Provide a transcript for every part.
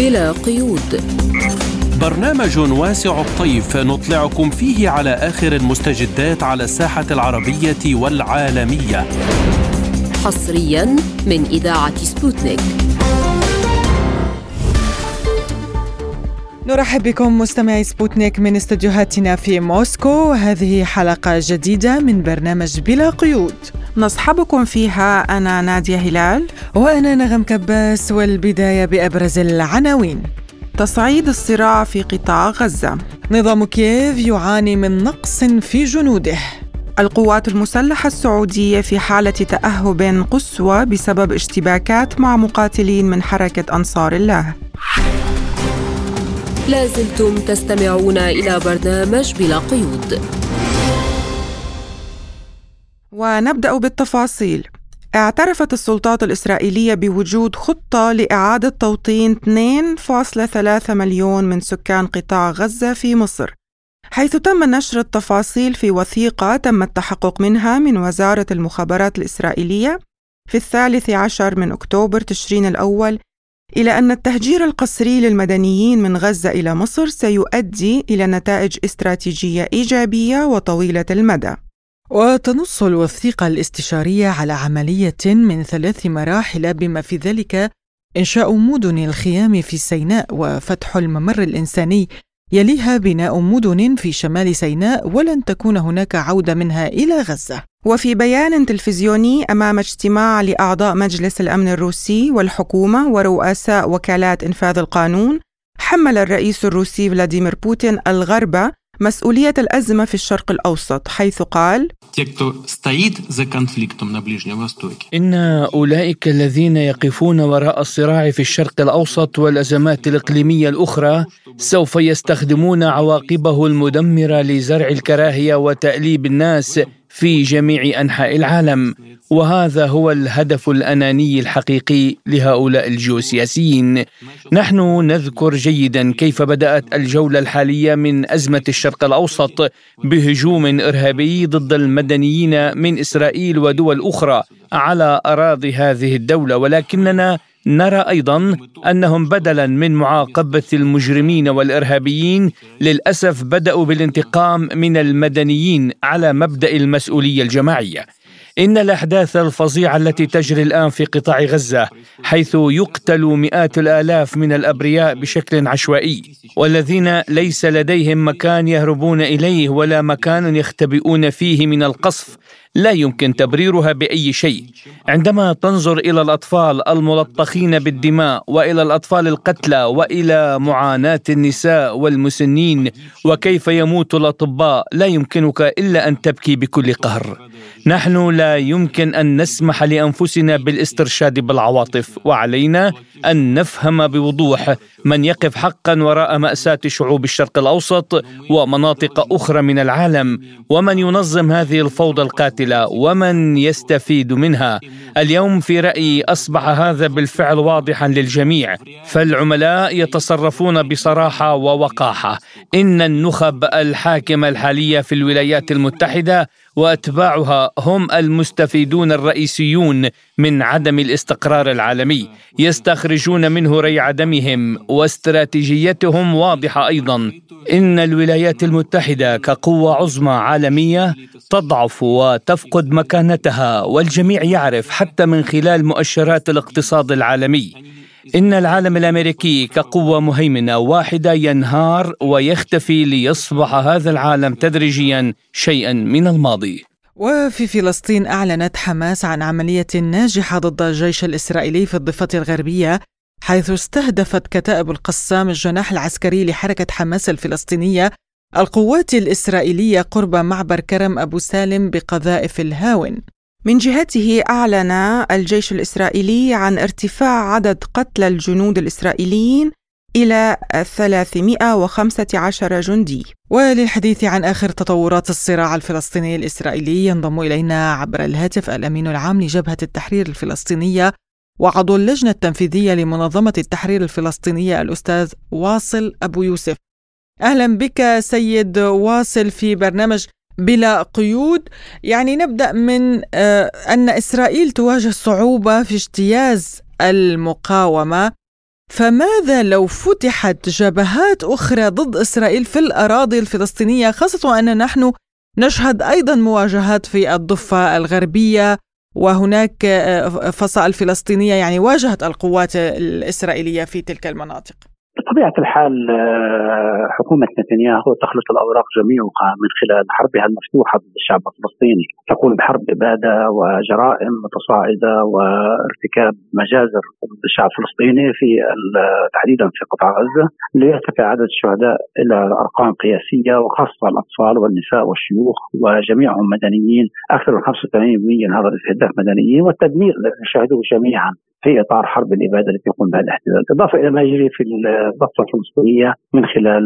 بلا قيود. برنامج واسع الطيف نطلعكم فيه على آخر المستجدات على الساحة العربية والعالمية. حصريا من إذاعة سبوتنيك. نرحب بكم مستمعي سبوتنيك من استديوهاتنا في موسكو. هذه حلقة جديدة من برنامج بلا قيود. نصحبكم فيها أنا نادية هلال. وأنا نغم كباس والبداية بأبرز العناوين. تصعيد الصراع في قطاع غزة. نظام كييف يعاني من نقص في جنوده. القوات المسلحة السعودية في حالة تأهب قسوة بسبب اشتباكات مع مقاتلين من حركة أنصار الله. لازلتم تستمعون إلى برنامج بلا قيود. ونبدأ بالتفاصيل اعترفت السلطات الإسرائيلية بوجود خطة لإعادة توطين 2.3 مليون من سكان قطاع غزة في مصر حيث تم نشر التفاصيل في وثيقة تم التحقق منها من وزارة المخابرات الإسرائيلية في الثالث عشر من أكتوبر تشرين الأول إلى أن التهجير القسري للمدنيين من غزة إلى مصر سيؤدي إلى نتائج استراتيجية إيجابية وطويلة المدى. وتنص الوثيقة الاستشارية على عملية من ثلاث مراحل بما في ذلك إنشاء مدن الخيام في سيناء وفتح الممر الإنساني يليها بناء مدن في شمال سيناء ولن تكون هناك عودة منها إلى غزة. وفي بيان تلفزيوني أمام اجتماع لأعضاء مجلس الأمن الروسي والحكومة ورؤساء وكالات إنفاذ القانون حمل الرئيس الروسي فلاديمير بوتين الغرب مسؤولية الأزمة في الشرق الأوسط حيث قال إن أولئك الذين يقفون وراء الصراع في الشرق الأوسط والأزمات الإقليمية الأخرى سوف يستخدمون عواقبه المدمرة لزرع الكراهية وتأليب الناس في جميع أنحاء العالم. وهذا هو الهدف الأناني الحقيقي لهؤلاء الجيوسياسيين. نحن نذكر جيدا كيف بدأت الجولة الحالية من أزمة الشرق الأوسط بهجوم إرهابي ضد المدنيين من إسرائيل ودول أخرى على أراضي هذه الدولة. ولكننا نرى أيضا أنهم بدلا من معاقبة المجرمين والإرهابيين للأسف بدأوا بالانتقام من المدنيين على مبدأ المسؤولية الجماعية. إن الأحداث الفظيعة التي تجري الآن في قطاع غزة حيث يقتل مئات الآلاف من الأبرياء بشكل عشوائي والذين ليس لديهم مكان يهربون إليه ولا مكان يختبئون فيه من القصف لا يمكن تبريرها بأي شيء. عندما تنظر إلى الأطفال الملطخين بالدماء وإلى الأطفال القتلى وإلى معاناة النساء والمسنين وكيف يموت الأطباء لا يمكنك إلا أن تبكي بكل قهر. نحن يمكن أن نسمح لأنفسنا بالاسترشاد بالعواطف وعلينا أن نفهم بوضوح من يقف حقا وراء مأساة شعوب الشرق الأوسط ومناطق أخرى من العالم ومن ينظم هذه الفوضى القاتلة ومن يستفيد منها. اليوم في رأيي أصبح هذا بالفعل واضحا للجميع. فالعملاء يتصرفون بصراحة ووقاحة. إن النخب الحاكمة الحالية في الولايات المتحدة وأتباعها هم المستفيدون الرئيسيون من عدم الاستقرار العالمي يستخرجون منه ريع دمهم واستراتيجيتهم واضحة أيضا. إن الولايات المتحدة كقوة عظمى عالمية تضعف وتفقد مكانتها والجميع يعرف حتى من خلال مؤشرات الاقتصاد العالمي. إن العالم الأمريكي كقوة مهيمنة واحدة ينهار ويختفي ليصبح هذا العالم تدريجيا شيئا من الماضي. وفي فلسطين أعلنت حماس عن عملية ناجحة ضد الجيش الإسرائيلي في الضفة الغربية حيث استهدفت كتائب القسام الجناح العسكري لحركة حماس الفلسطينية القوات الإسرائيلية قرب معبر كرم أبو سالم بقذائف الهاون. من جهته أعلن الجيش الإسرائيلي عن ارتفاع عدد قتلى الجنود الإسرائيليين إلى 315 جندي. وللحديث عن آخر تطورات الصراع الفلسطيني الإسرائيلي ينضم إلينا عبر الهاتف الأمين العام لجبهة التحرير الفلسطينية وعضو اللجنة التنفيذية لمنظمة التحرير الفلسطينية الأستاذ واصل أبو يوسف. أهلا بك سيد واصل في برنامج بلا قيود. يعني نبدأ من أن إسرائيل تواجه صعوبة في اجتياز المقاومة. فماذا لو فتحت جبهات أخرى ضد إسرائيل في الأراضي الفلسطينية؟ خاصة أن نحن نشهد أيضا مواجهات في الضفة الغربية وهناك آه، فصائل فلسطينية يعني واجهت القوات الإسرائيلية في تلك المناطق. بطبيعة الحال آه، حكومة نتنياهو تخلط الأوراق جميعها من خلال حربها المفتوحة ضد الشعب الفلسطيني، تقول بحرب إبادة وجرائم متصاعدة وارتكاب مجازر ضد الشعب الفلسطيني في تحديدا في قطاع غزة ليرتفع عدد الشهداء إلى أرقام قياسية وخاصة الأطفال والنساء والشيوخ وجميعهم مدنيين. أكثر من 85% من هذا الإستهداف مدنيين والتدمير الذي نشاهده جميعا. في إطار حرب الإبادة التي يقوم بها الاحتلال، اضافه إلى ما يجري في الضفة الفلسطينية من خلال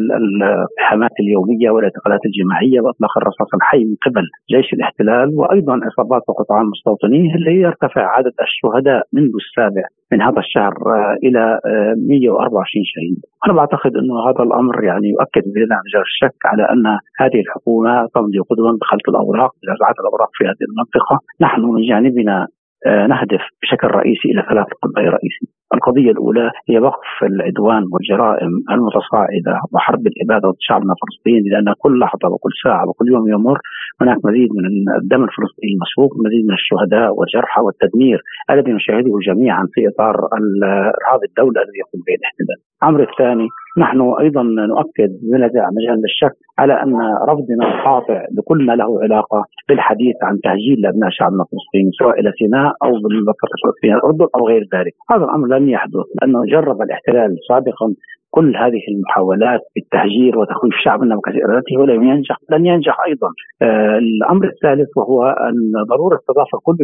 الحمات اليومية والاعتقالات الجماعية وإطلاق الرصاص الحي من قبل جيش الاحتلال وأيضا إصابات وقطع المستوطنين اللي يرتفع عدد الشهداء منذ السابع من هذا الشهر آه، إلى 124 آه، شهيد. أنا بعتقد إنه هذا الأمر يعني يؤكد بلا مجال الشك على أن هذه الحكومة تمضي قدما بخلط الأوراق بنزعات الأوراق في هذه المنطقة، نحن من جانبنا نهدف بشكل رئيسي إلى ثلاث قضايا رئيسيه. القضية الأولى هي وقف العدوان والجرائم المتصاعدة وحرب الاباده ضد شعبنا الفلسطيني لأن كل لحظة وكل ساعة وكل يوم يمر هناك مزيد من الدم الفلسطيني المسفوك، مزيد من الشهداء والجرحى والتدمير الذي نشاهده جميعا في إطار ارهاب الدولة الذي يقوم به الاحتلال. الأمر الثاني نحن أيضا نؤكد بلا مجال للشك على أن رفضنا القاطع لكل ما له علاقة بالحديث عن تهجير لأبناء شعبنا الفلسطيني سواء إلى سيناء أو بالمنطقة الفلسطينيه الأردن أو غير ذلك، هذا الأمر لن يحدث لأنه جرب الاحتلال سابقا كل هذه المحاولات بالتهجير وتخويف شعبنا وكثيرته ولم ينجح لن ينجح أيضا. آه الأمر الثالث وهو أن ضرورة تضافر كل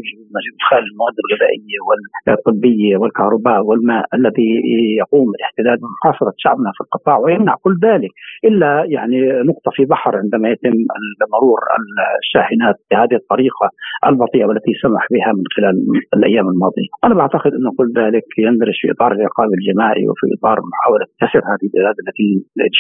إدخال المواد الغذائية والطبية والكهرباء والماء الذي يقوم الاحتلال بمحاصره شعبنا في القطاع ويمنع كل ذلك إلا يعني نقطه في بحر عندما يتم مرور الشاحنات بهذه الطريقة البطيئة والتي سمح بها من خلال الأيام الماضية. أنا بعتقد أن كل ذلك يندرج في إطار العقاب الجماعي وفي إطار محاولة كسر هذه البلاد التي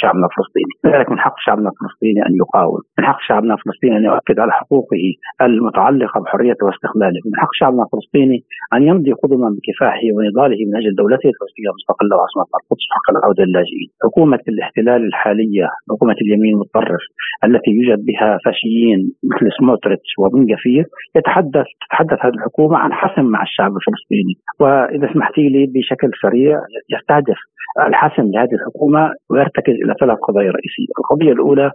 شعبنا الفلسطيني، لذلك من حق شعبنا الفلسطيني أن يقاوم، من حق شعبنا الفلسطيني أن يؤكد على حقوقه المتعلقة بحريته واستقلاله، من حق شعبنا الفلسطيني أن يمضي قدما بكفاحه ونضاله من أجل دولته الفلسطينية المستقله وعاصمه القدس وحق العودة للاجئين. حكومة الاحتلال الحالية، حكومة اليمين المتطرف التي يوجد بها فاشيين مثل سموتريتش وبن جفير يتحدث تتحدث هذه الحكومة عن حسم مع الشعب الفلسطيني، وإذا سمحت لي بشكل سريع يستهدف الحسم لهذه الحكومة ويرتكز إلى ثلاث قضايا رئيسية، القضية الأولى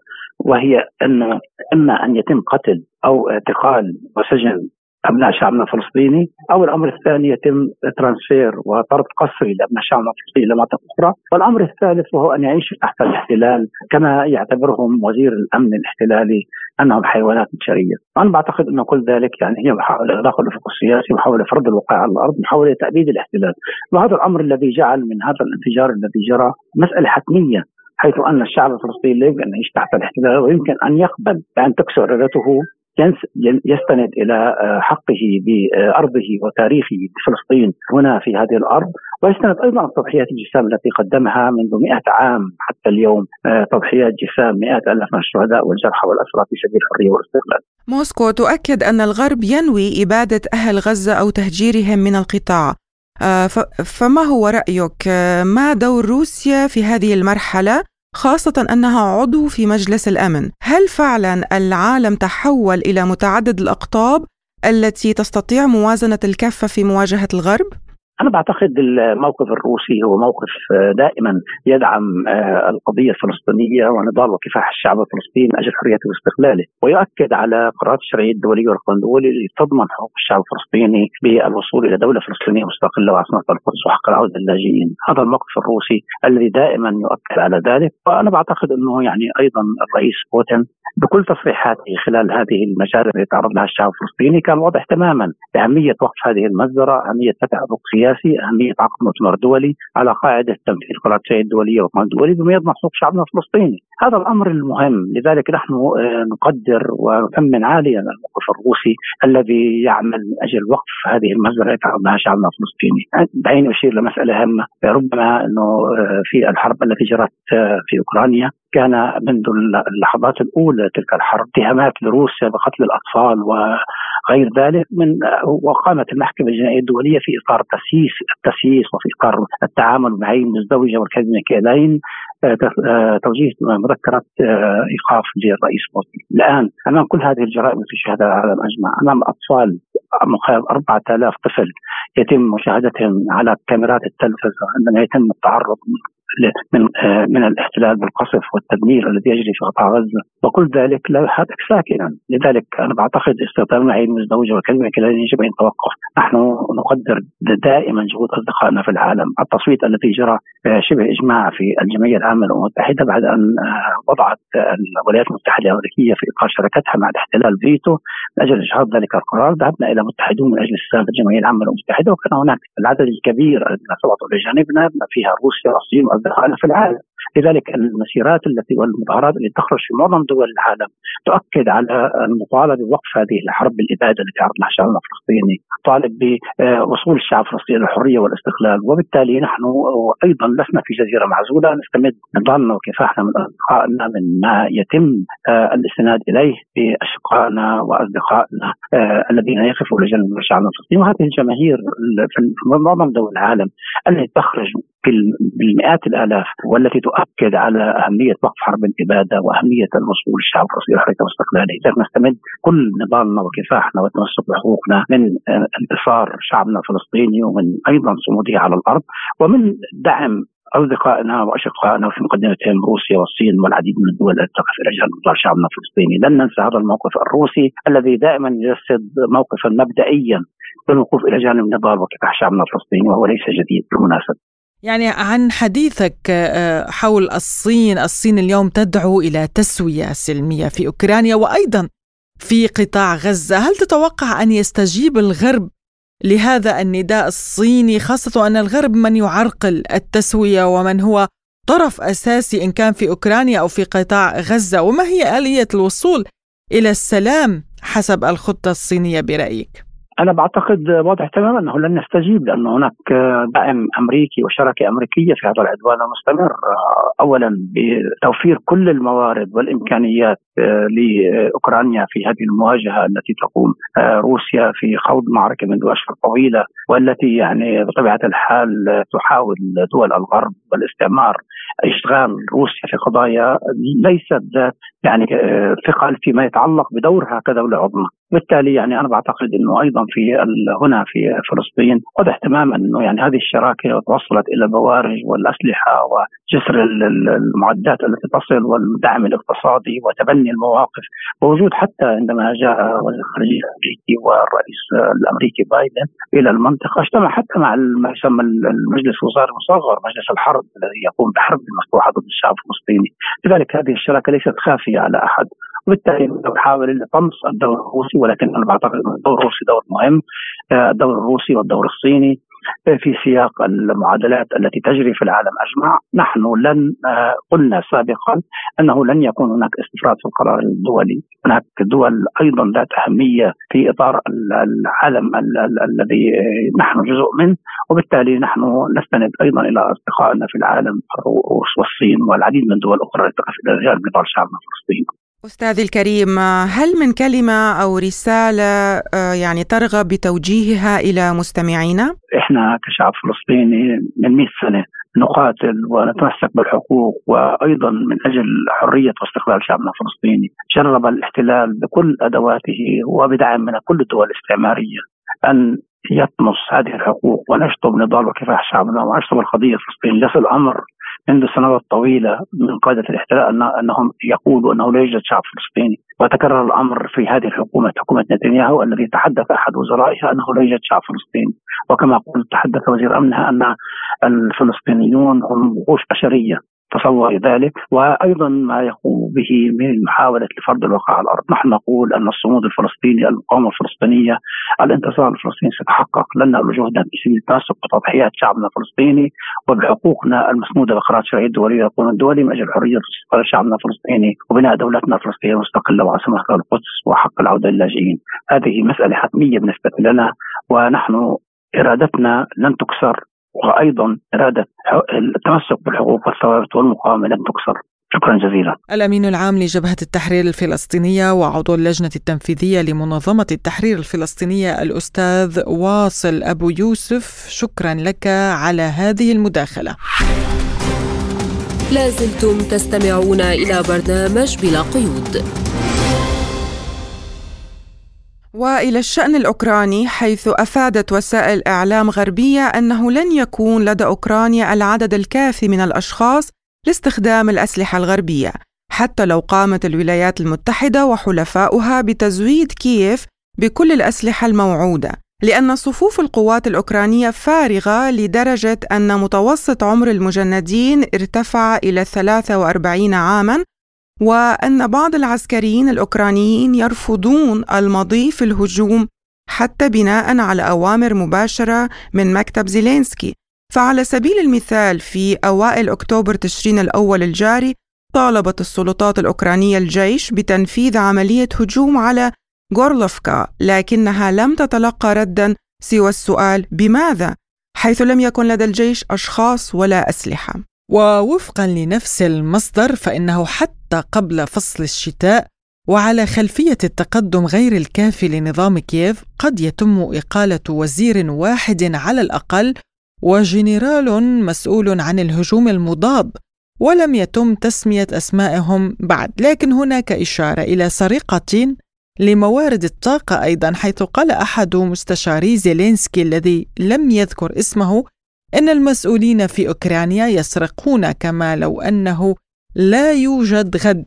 وهي ان إما أن يتم قتل أو اعتقال وسجن أبناء شعبنا الفلسطيني أو الأمر الثاني يتم ترانسفير وطرد قسري لأبناء شعبنا الفلسطيني لمناطق أخرى، والأمر الثالث وهو أن يعيشوا تحت الاحتلال كما يعتبرهم وزير الأمن الاحتلالي أنهم حيوانات بشرية، أنا بعتقد انه كل ذلك يعني هي محاولة اغلاق الأفق السياسي، محاولة فرض الوقايه على الأرض، محاولة تابيد الاحتلال، وهذا الأمر الذي جعل من هذا الانفجار الذي جرى مسألة حتمية حيث أن الشعب الفلسطيني لا يمكن أن يعيش تحت الاحتلال ويمكن أن يقبل بأن تكسر ارادته يستند إلى آه، حقه بارضه وتاريخه بفلسطين هنا في هذه الأرض ويستند أيضا تضحيات الجسام التي قدمها منذ 100 عام حتى اليوم آه، تضحيات جسام مئات الاف من الشهداء والجرحى والأسرى في سبيل الحرية والاستقلال. موسكو تؤكد أن الغرب ينوي إبادة أهل غزة أو تهجيرهم من القطاع. آه، فما هو رأيك ما دور روسيا في هذه المرحلة خاصة أنها عضو في مجلس الأمن هل فعلا العالم تحول إلى متعدد الأقطاب التي تستطيع موازنة الكفة في مواجهة الغرب؟ أنا بعتقد الموقف الروسي هو موقف آه، دائما يدعم آه، القضية الفلسطينية ونضال وكفاح الشعب الفلسطيني من أجل حريته واستقلاله، ويؤكد على قرارات الشرعيه الدولية والقانون الدولي اللي تضمن حقوق الشعب الفلسطيني بالوصول إلى دولة فلسطينية مستقلة وعاصمه القدس وحق العودة للاجئين، هذا الموقف الروسي الذي دائما يؤكد على ذلك، وأنا بعتقد أنه يعني أيضا الرئيس بوتين بكل تصريحاته خلال هذه المجال التي تعرض لها الشعب الفلسطيني كان واضح تماما بأهمية وقف هذه المجزره، أهمية فتح سياسي أهمية عقد مؤتمر دولي على قاعدة تنفيذ قرارات الدوليه والقانون الدولي بما يضمن حقوق شعبنا الفلسطيني، هذا الأمر المهم. لذلك نحن آه، نقدر ونثمن عاليا الموقف الروسي الذي يعمل من أجل وقف هذه المجزره التي تعرض لها شعبنا الفلسطيني، دعيني أشير لمسألة هامة. ربما إنه آه، في الحرب التي جرت آه، في أوكرانيا كان منذ اللحظات الأولى تلك الحرب اتهامات لروسيا بقتل الأطفال غير ذلك من وقامت المحكمة الجنائية الدولية في إطار تسييس التسييس وفي إطار التعامل مع المزدوجه والكذب كيلين توجيه مذكرة إيقاف للرئيس مرسي. الآن أمام كل هذه الجرائم التي شهدها العالم اجمع، أمام أطفال مقارب 4000 طفل يتم مشاهدتهم على كاميرات التلفزة عندما يتم التعرض من آه، من الاحتلال بالقصف والتدمير الذي يجري في قطاع غزة. وكل ذلك لا يحرك ساكنا. لذلك أنا بعتقد استخدام المعايير المزدوجه والكلمة كذا يجب أن يتوقف. نحن نقدر دائما جهود أصدقائنا في العالم. التصويت الذي جرى آه، شبه إجماع في الجمعية العامة للامم المتحده بعد أن آه، وضعت الولايات المتحدة الأمريكية في اطار شراكتها مع الاحتلال فيتو. من أجل اجهاض ذلك القرار ذهبنا إلى متحدون من أجل استئناف الجمعية العامة للامم المتحده وكان هناك العدد الكبير الذين صوتوا بجانبنا. فيها روسيا والصين في العالم. لذلك المسيرات التي والمظاهرات التي تخرج في معظم دول العالم تؤكد على المطالبة بوقف هذه الحرب الإبادة التي لها الشعب الفلسطيني، تطالب بوصول الشعب الفلسطيني للحريه والاستقلال، وبالتالي نحن أيضا لسنا في جزيرة معزولة نستمد نضالنا وكفاحنا من اصدقائنا من ما يتم الاستناد إليه بأشقائنا وأصدقائنا الذين يقفوا لجنب الشعب الفلسطيني. وهذه الجماهير في معظم دول العالم التي تخرج بالمئات الألاف والتي تؤكد على أهمية وقف حرب الإبادة وأهمية الوصول للشعب الفلسطيني لحريته واستقلاله، اذا نستمد كل نضالنا وكفاحنا والتمسك بحقوقنا من انتصار شعبنا الفلسطيني ومن أيضا صموده على الأرض. ومن دعم أصدقائنا وأشقائنا في مقدمتهم روسيا والصين والعديد من الدول التي تقف إلى جانب شعبنا الفلسطيني، لن ننسى هذا الموقف الروسي الذي دائما يجسد موقفا مبدئيا بالوقوف إلى جانب نضال وكفاح شعبنا الفلسطيني وهو ليس جديد بالمناسبة. يعني عن حديثك آه، حول الصين. الصين اليوم تدعو إلى تسوية سلمية في أوكرانيا وأيضا في قطاع غزة. هل تتوقع أن يستجيب الغرب لهذا النداء الصيني خاصة أن الغرب من يعرقل التسوية ومن هو طرف أساسي إن كان في أوكرانيا أو في قطاع غزة؟ وما هي آلية الوصول إلى السلام حسب الخطة الصينية برأيك؟ أنا بعتقد واضح تماما أنه لن يستجيب لأن هناك دعم أمريكي وشراكة أمريكية في هذا العدوان المستمر اولا بتوفير كل الموارد والإمكانيات لأوكرانيا في هذه المواجهة التي تقوم روسيا في خوض معركة منذ أشهر طويلة والتي يعني بطبيعة الحال تحاول دول الغرب والاستعمار إشغال روسيا في قضايا ليست ذات يعني ثقل فيما يتعلق بدورها كدولة عظمى. بالتالي يعني أنا بعتقد إنه أيضا في هنا في فلسطين واضح تماما إنه يعني هذه الشراكة توصلت إلى البوارج والأسلحة وجسر المعدات التي تصل والدعم الاقتصادي وتبني المواقف. ووجود حتى عندما جاء وزير الخارجية الأمريكي والرئيس الأمريكي بايدن إلى المنطقة اجتمع حتى مع ما يسمى المجلس الوزاري المصغر مجلس الحرب الذي يقوم بحرب مفتوحه ضد الشعب الفلسطيني. لذلك هذه الشراكة ليست خافية على أحد. وبالتالي نحاول طمس الدور الروسي ولكن أنا بعتقد أن الدور الروسي دور مهم. آه، الدور الروسي والدور الصيني آه، في سياق المعادلات التي تجري في العالم أجمع، نحن لن آه، قلنا سابقا أنه لن يكون هناك استفراد في القرار الدولي، هناك دول أيضا ذات أهمية في إطار العالم الذي نحن جزء منه، وبالتالي نحن نستند أيضا إلى أصدقائنا في العالم الروس والصين والعديد من الدول الاخرى التي جانب نضال شعبنا الفلسطيني. أستاذي الكريم هل من كلمة أو رسالة آه، يعني ترغب بتوجيهها إلى مستمعينا؟ إحنا كشعب فلسطيني من 100 سنة نقاتل ونتمسك بالحقوق وأيضا من أجل حرية واستقلال شعبنا الفلسطيني، جرب الاحتلال بكل أدواته وبدعم من كل الدول الاستعمارية أن يطمس هذه الحقوق ونشطب نضال وكفاح شعبنا ونشطب القضية الفلسطينيه، ليس الأمر منذ سنوات طويلة من قادة الاحتلال أنهم يقولوا أنه لا يوجد شعب فلسطيني. وتكرر الأمر في هذه الحكومة حكومة نتنياهو الذي تحدث أحد وزرائها أنه لا يوجد شعب فلسطيني. وكما قلت تحدث وزير أمنها أن الفلسطينيون هم وحوش بشرية. تصور ذلك وأيضا ما يقوم به من محاولة لفرض الواقع على الأرض، نحن نقول أن الصمود الفلسطيني، المقاومه الفلسطينية، الانتصار الفلسطيني سيتحقق لن جهدا في سبيل التمسك بتضحيات شعبنا الفلسطيني وبحقوقنا المسنوده بقرارات الشرعيه الدولية والقانون الدولي من أجل حرية شعبنا الفلسطيني وبناء دولتنا الفلسطينية المستقلة وعاصمتها القدس وحق العودة للاجئين. هذه مسألة حتمية بالنسبة لنا ونحن إرادتنا لن تكسر وأيضا إرادة التمسك بالحقوق والثوابت والمقاومة لن تكسر. شكرا جزيلا. الأمين العام لجبهة التحرير الفلسطينية وعضو اللجنة التنفيذية لمنظمة التحرير الفلسطينية الأستاذ واصل أبو يوسف شكرا لك على هذه المداخلة. لازلتم تستمعون إلى برنامج بلا قيود. وإلى الشأن الأوكراني حيث أفادت وسائل إعلام غربية أنه لن يكون لدى أوكرانيا العدد الكافي من الأشخاص لاستخدام الأسلحة الغربية حتى لو قامت الولايات المتحدة وحلفاؤها بتزويد كييف بكل الأسلحة الموعودة لأن صفوف القوات الأوكرانية فارغة لدرجة أن متوسط عمر المجندين ارتفع إلى 43 عاما وأن بعض العسكريين الأوكرانيين يرفضون المضي في الهجوم حتى بناء على أوامر مباشرة من مكتب زيلينسكي. فعلى سبيل المثال في أوائل أكتوبر تشرين الأول الجاري طالبت السلطات الأوكرانية الجيش بتنفيذ عملية هجوم على غورلوفكا لكنها لم تتلقى ردا سوى السؤال بماذا حيث لم يكن لدى الجيش أشخاص ولا أسلحة. ووفقا لنفس المصدر فإنه حتى قبل فصل الشتاء وعلى خلفية التقدم غير الكافي لنظام كييف قد يتم إقالة وزير واحد على الأقل وجنرال مسؤول عن الهجوم المضاد ولم يتم تسمية أسمائهم بعد. لكن هناك إشارة إلى سرقه لموارد الطاقة أيضا حيث قال أحد مستشاري زيلينسكي الذي لم يذكر اسمه إن المسؤولين في أوكرانيا يسرقون كما لو أنه لا يوجد غد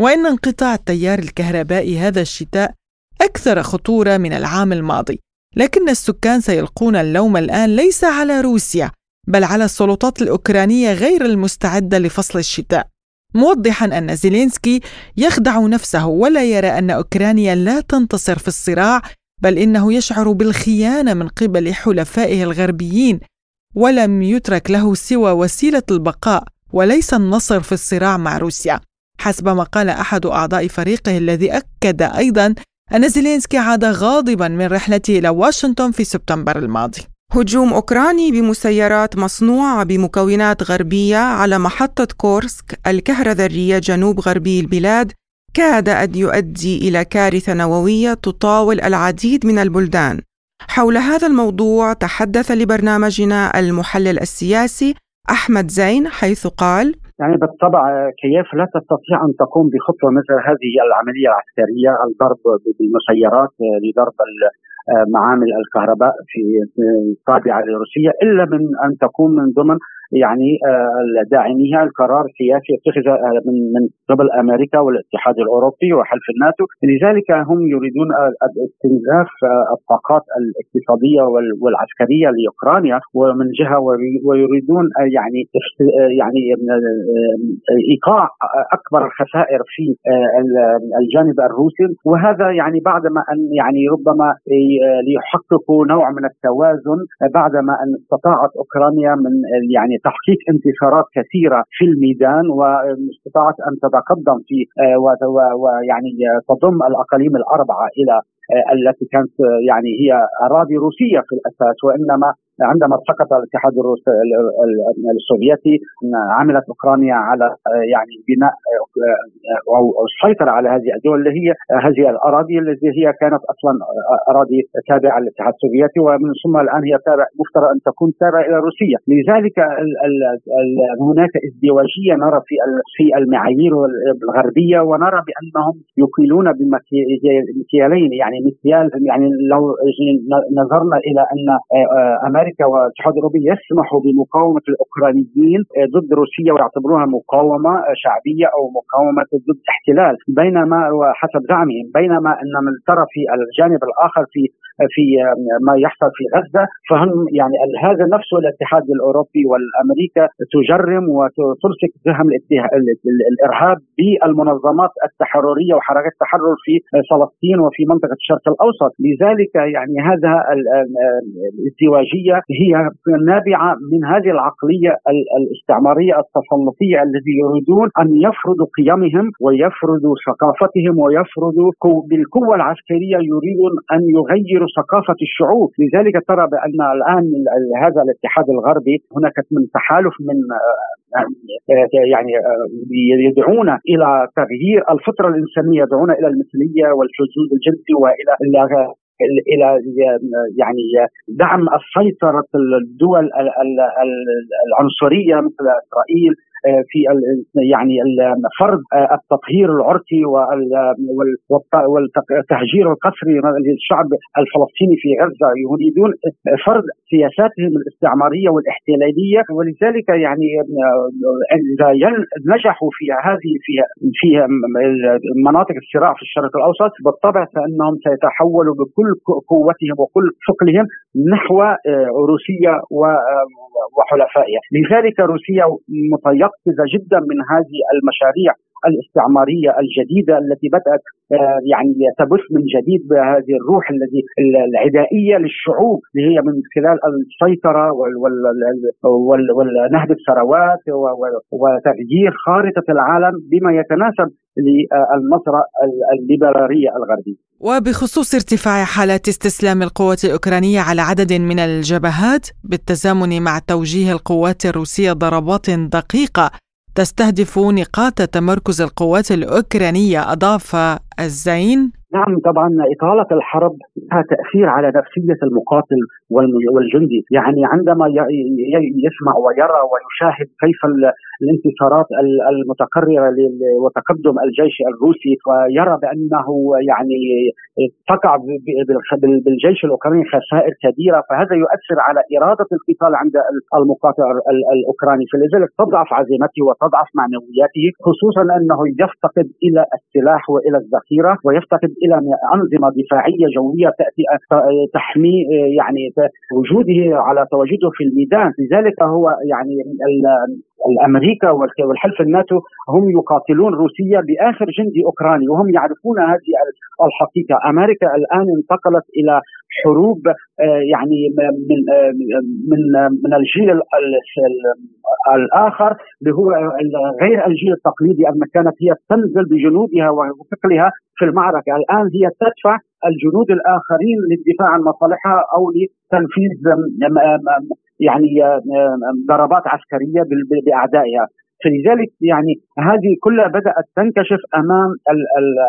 وإن انقطاع التيار الكهربائي هذا الشتاء أكثر خطورة من العام الماضي لكن السكان سيلقون اللوم الآن ليس على روسيا بل على السلطات الأوكرانية غير المستعدة لفصل الشتاء. موضحا أن زيلينسكي يخدع نفسه ولا يرى أن أوكرانيا لا تنتصر في الصراع بل إنه يشعر بالخيانة من قبل حلفائه الغربيين ولم يترك له سوى وسيلة البقاء. وليس النصر في الصراع مع روسيا. حسب ما قال أحد أعضاء فريقه الذي أكد أيضا أن زيلينسكي عاد غاضبا من رحلته إلى واشنطن في سبتمبر الماضي. هجوم أوكراني بمسيرات مصنوعة بمكونات غربية على محطة كورسك الكهرذرية جنوب غربي البلاد كاد أن يؤدي إلى كارثة نووية تطاول العديد من البلدان. حول هذا الموضوع تحدث لبرنامجنا المحلل السياسي أحمد زين حيث قال يعني بالطبع كيف لا تستطيع أن تقوم بخطوة مثل هذه العملية العسكرية الضرب بالمسيرات لضرب معامل الكهرباء في التابعه لروسيا إلا من أن تكون من ضمن يعني داعميها القرار السياسي اتخذ من من قبل أمريكا والاتحاد الأوروبي وحلف الناتو، لذلك هم يريدون استنزاف الطاقات الاقتصادية والعسكرية لأوكرانيا. ومن جهة ويريدون يعني يعني إيقاع أكبر الخسائر في الجانب الروسي. وهذا يعني بعدما أن يعني ربما ليحققوا نوع من التوازن بعدما أن استطاعت أوكرانيا من يعني تحقيق انتصارات كثيرة في الميدان واستطاعت أن تتقدم في ويعني تضم الأقاليم الأربعة إلى التي كانت يعني هي أراضي روسية في الأساس وإنما عندما سقط الاتحاد السوفيتي عملت أوكرانيا على يعني بناء أو السيطره على هذه الدول اللي هي هذه الأراضي التي هي كانت أصلا أراضي تابعة للاتحاد السوفيتي ومن ثم الآن هي تابع مفترض أن تكون تابعة إلى روسيا، لذلك هناك ازدواجية نرى في في المعايير الغربية ونرى بأنهم يقيلون بمكيالين يعني مكيال يعني لو نظرنا إلى أن أمريكا أمريكا والاتحاد الاوروبي يسمحوا بمقاومة الأوكرانيين ضد روسيا ويعتبروها مقاومة شعبية أو مقاومة ضد احتلال بينما وحسب زعمهم بينما أن من ترى في الجانب الآخر في في ما يحصل في غزة. فهم يعني هذا نفسه الاتحاد الأوروبي والأمريكا تجرم وتلصق سهم الإرهاب بالمنظمات التحررية وحركات التحرر في فلسطين وفي منطقة الشرق الأوسط. لذلك يعني هذا الازدواجيه هي نابعة من هذه العقلية الاستعمارية التسلطية الذي يريدون أن يفرضوا قيمهم ويفرضوا ثقافتهم ويفرضوا بالقوة العسكرية يريدون أن يغيروا ثقافة الشعوب، لذلك ترى بأن الآن هذا الاتحاد الغربي هناك من تحالف من يعني يدعون إلى تغيير الفطرة الإنسانية يدعون إلى المثلية والحدود الجنسي وإلى إلى يعني دعم السيطرة الدول العنصرية مثل إسرائيل. آه، في يعني فرض آه، التطهير العرقي والتهجير القسري للشعب الفلسطيني في غزة. يريدون فرض سياساتهم الاستعمارية والاحتلالية. ولذلك يعني آه، إذا نجحوا في هذه في في مناطق الصراع في الشرق الأوسط بالطبع فإنهم سيتحولوا بكل قوتهم وكل ثقلهم نحو روسيا وحلفائها لذلك روسيا متيقظة جدا من هذه المشاريع الاستعمارية الجديدة التي بدأت آه، يعني تبث من جديد بهذه الروح الذي العدائية للشعوب اللي هي من خلال السيطرة ونهب الثروات وتغيير خارطة العالم بما يتناسب للنظره الليبرالية الغربية. وبخصوص ارتفاع حالات استسلام القوات الأوكرانية على عدد من الجبهات بالتزامن مع توجيه القوات الروسية ضربات دقيقة تستهدف نقاط تمركز القوات الأوكرانية أضاف الزين. نعم طبعا إطالة الحرب لها تأثير على نفسية المقاتل والجندي. يعني عندما يسمع ويرى ويشاهد كيف الانتصارات المتكررة وتقدم الجيش الروسي ويرى بأنه يعني تقع بالجيش الأوكراني خسائر كبيرة. فهذا يؤثر على إرادة القتال عند المقاتل الأوكراني. فلذلك تضعف عزيمته وتضعف معنوياته خصوصا أنه يفتقد إلى السلاح وإلى الذخيرة ويفتقد إلى انظمه دفاعية جوية تأتي تحمي يعني وجوده على تواجده في الميدان. لذلك هو يعني الامريكا والحلف الناتو هم يقاتلون روسيا بآخر جندي أوكراني وهم يعرفون هذه الحقيقة، أمريكا الآن انتقلت إلى حروب آه، يعني من آه، من من الجيل الآخر اللي هو غير الجيل التقليدي ان كانت هي تنزل بجنودها وثقلها في المعركة، الآن هي تدفع الجنود الآخرين للدفاع عن مصالحها أو لتنفيذ يعني ضربات عسكرية بأعدائها. فلذلك يعني هذه كلها بدأت تنكشف أمام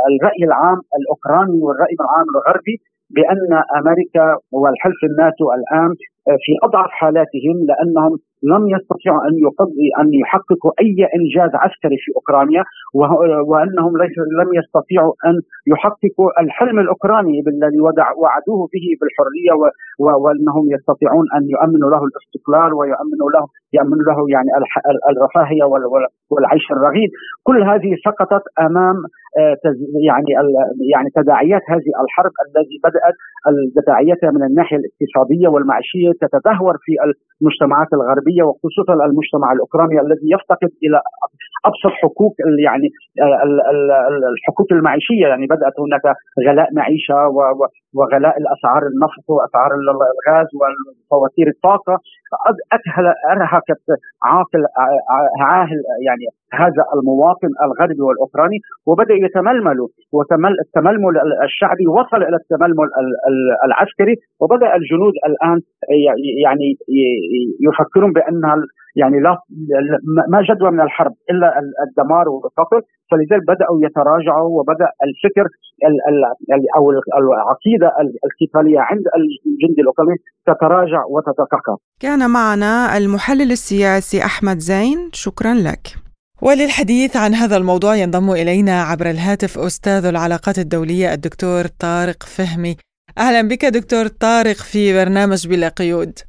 الرأي العام الأوكراني والرأي العام الغربي بأن أمريكا والحلف الناتو الآن في أضعف حالاتهم لأنهم لم يستطيعوا أن يقضي أن يحققوا أي إنجاز عسكري في أوكرانيا. وأنهم لم يستطيعوا أن يحققوا الحلم الأوكراني الذي وعدوه به بالحرية وأنهم يستطيعون أن يؤمنوا له الاستقلال ويؤمنوا له يؤمنوا له يعني الرفاهية والعيش الرغيد. كل هذه سقطت أمام آه، يعني يعني تداعيات هذه الحرب التي بدأت تداعياتها من الناحية الاقتصادية والمعيشية تتدهور في المجتمعات الغربية وخصوصا المجتمع الأوكراني الذي يفتقد إلى أبسط حقوق يعني الحقوق المعيشية. يعني بدأت هناك غلاء معيشة وغلاء الأسعار النفط وأسعار الغاز وفواتير الطاقة. أرهقت عاقل عاهل يعني هذا المواطن الغربي والأوكراني وبدأ يتململ والتململ الشعبي وصل إلى التململ العسكري وبدأ الجنود الآن يعني يفكرون بأن يعني لا ما جدوى من الحرب إلا الدمار والقتل فلذلك بدأوا يتراجعوا وبدأ الفكر أو العقيدة القتالية عند الجندي الأوكراني تتراجع وتتكاثر. كان معنا المحلل السياسي أحمد زين شكرا لك. وللحديث عن هذا الموضوع ينضم إلينا عبر الهاتف أستاذ العلاقات الدولية الدكتور طارق فهمي. أهلا بك دكتور طارق في برنامج بلا قيود.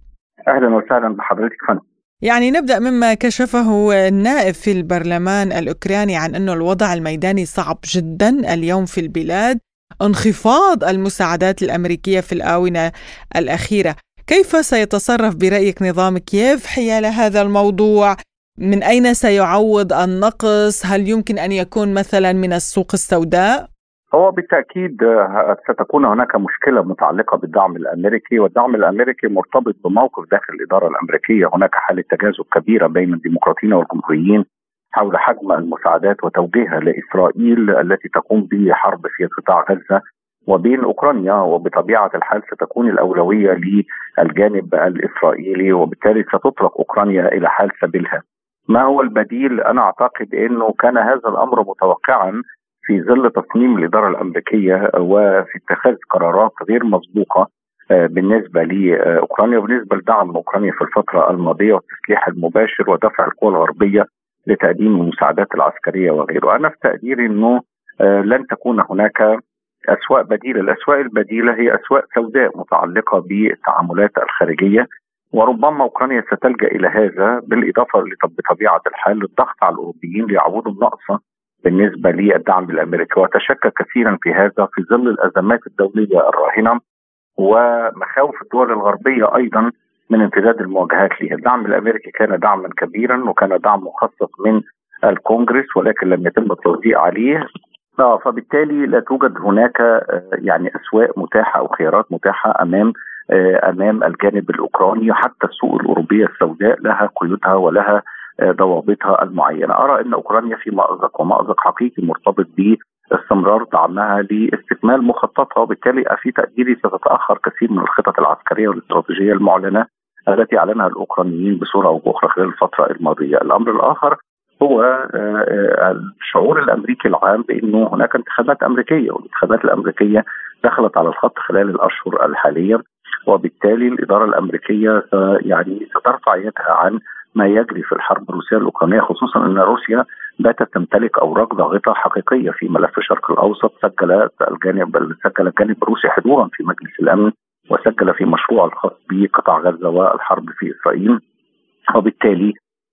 أهلا وسهلا بحضرتك فندم. يعني نبدأ مما كشفه النائب في البرلمان الأوكراني عن انه الوضع الميداني صعب جدا اليوم في البلاد انخفاض المساعدات الأمريكية في الآونة الأخيرة كيف سيتصرف برأيك نظام كييف حيال هذا الموضوع من أين سيعوض النقص؟ هل يمكن أن يكون مثلا من السوق السوداء؟ هو بالتأكيد آه، ستكون هناك مشكلة متعلقة بالدعم الأمريكي والدعم الأمريكي مرتبط بموقف داخل الإدارة الأمريكية. هناك حالة تجاذب كبيرة بين الديمقراطيين والجمهوريين حول حجم المساعدات وتوجيهها لإسرائيل التي تقوم بحرب في قطاع غزة. وبين أوكرانيا وبطبيعة الحال ستكون الأولوية للجانب الإسرائيلي وبالتالي ستطلق أوكرانيا إلى حال سبيلها. ما هو البديل؟ أنا أعتقد إنه كان هذا الأمر متوقعا في ظل تصميم الإدارة الأمريكية وفي اتخاذ قرارات غير مسبوقة آه، بالنسبة لأوكرانيا وبالنسبة لدعم أوكرانيا في الفترة الماضية والتسليح المباشر ودفع القوى الغربية لتقديم المساعدات العسكرية وغيره، أنا في تقديري إنه آه، لن تكون هناك أسواق بديلة، الأسواق البديلة هي أسواق سوداء متعلقة بالتعاملات الخارجية وربما أوكرانيا ستلجأ إلى هذا بالإضافة بطبيعه الحال للضغط على الأوروبيين ليعوضوا النقص بالنسبة للدعم الأمريكي. وتشكك كثيرا في هذا في ظل الأزمات الدولية الراهنة ومخاوف الدول الغربية أيضا من امتداد المواجهات لها، الدعم الأمريكي كان دعما كبيرا وكان دعم مخصص من الكونغرس ولكن لم يتم التوزيع عليه. فبالتالي لا توجد هناك آه، يعني أسواق متاحة أو خيارات متاحة أمام أمام الجانب الأوكراني حتى السوق الأوروبية السوداء لها قيودها ولها آه، ضوابطها المعينة، أرى إن أوكرانيا في مأزق ومأزق حقيقي مرتبط باستمرار دعمها لاستكمال مخططها. وبالتالي في تقديري ستتأخر كثير من الخطط العسكرية والاستراتيجية المعلنة التي أعلنها الأوكرانيين بصورة أو بأخرى خلال الفترة الماضية، الأمر الآخر هو آه، الشعور الأمريكي العام بأنه هناك انتخابات أمريكية والانتخابات الأمريكية دخلت على الخط خلال الأشهر الحالية. وبالتالي الإدارة الأمريكية يعني سترفع يدها عن ما يجري في الحرب الروسية الأوكرانية خصوصا إن روسيا باتت تمتلك أوراق ضاغطة حقيقية في ملف الشرق الأوسط سجل الجانب سجل الجانب الروسي حضورا في مجلس الأمن وسجل في مشروع الخاص بقطاع غزة والحرب في إسرائيل. وبالتالي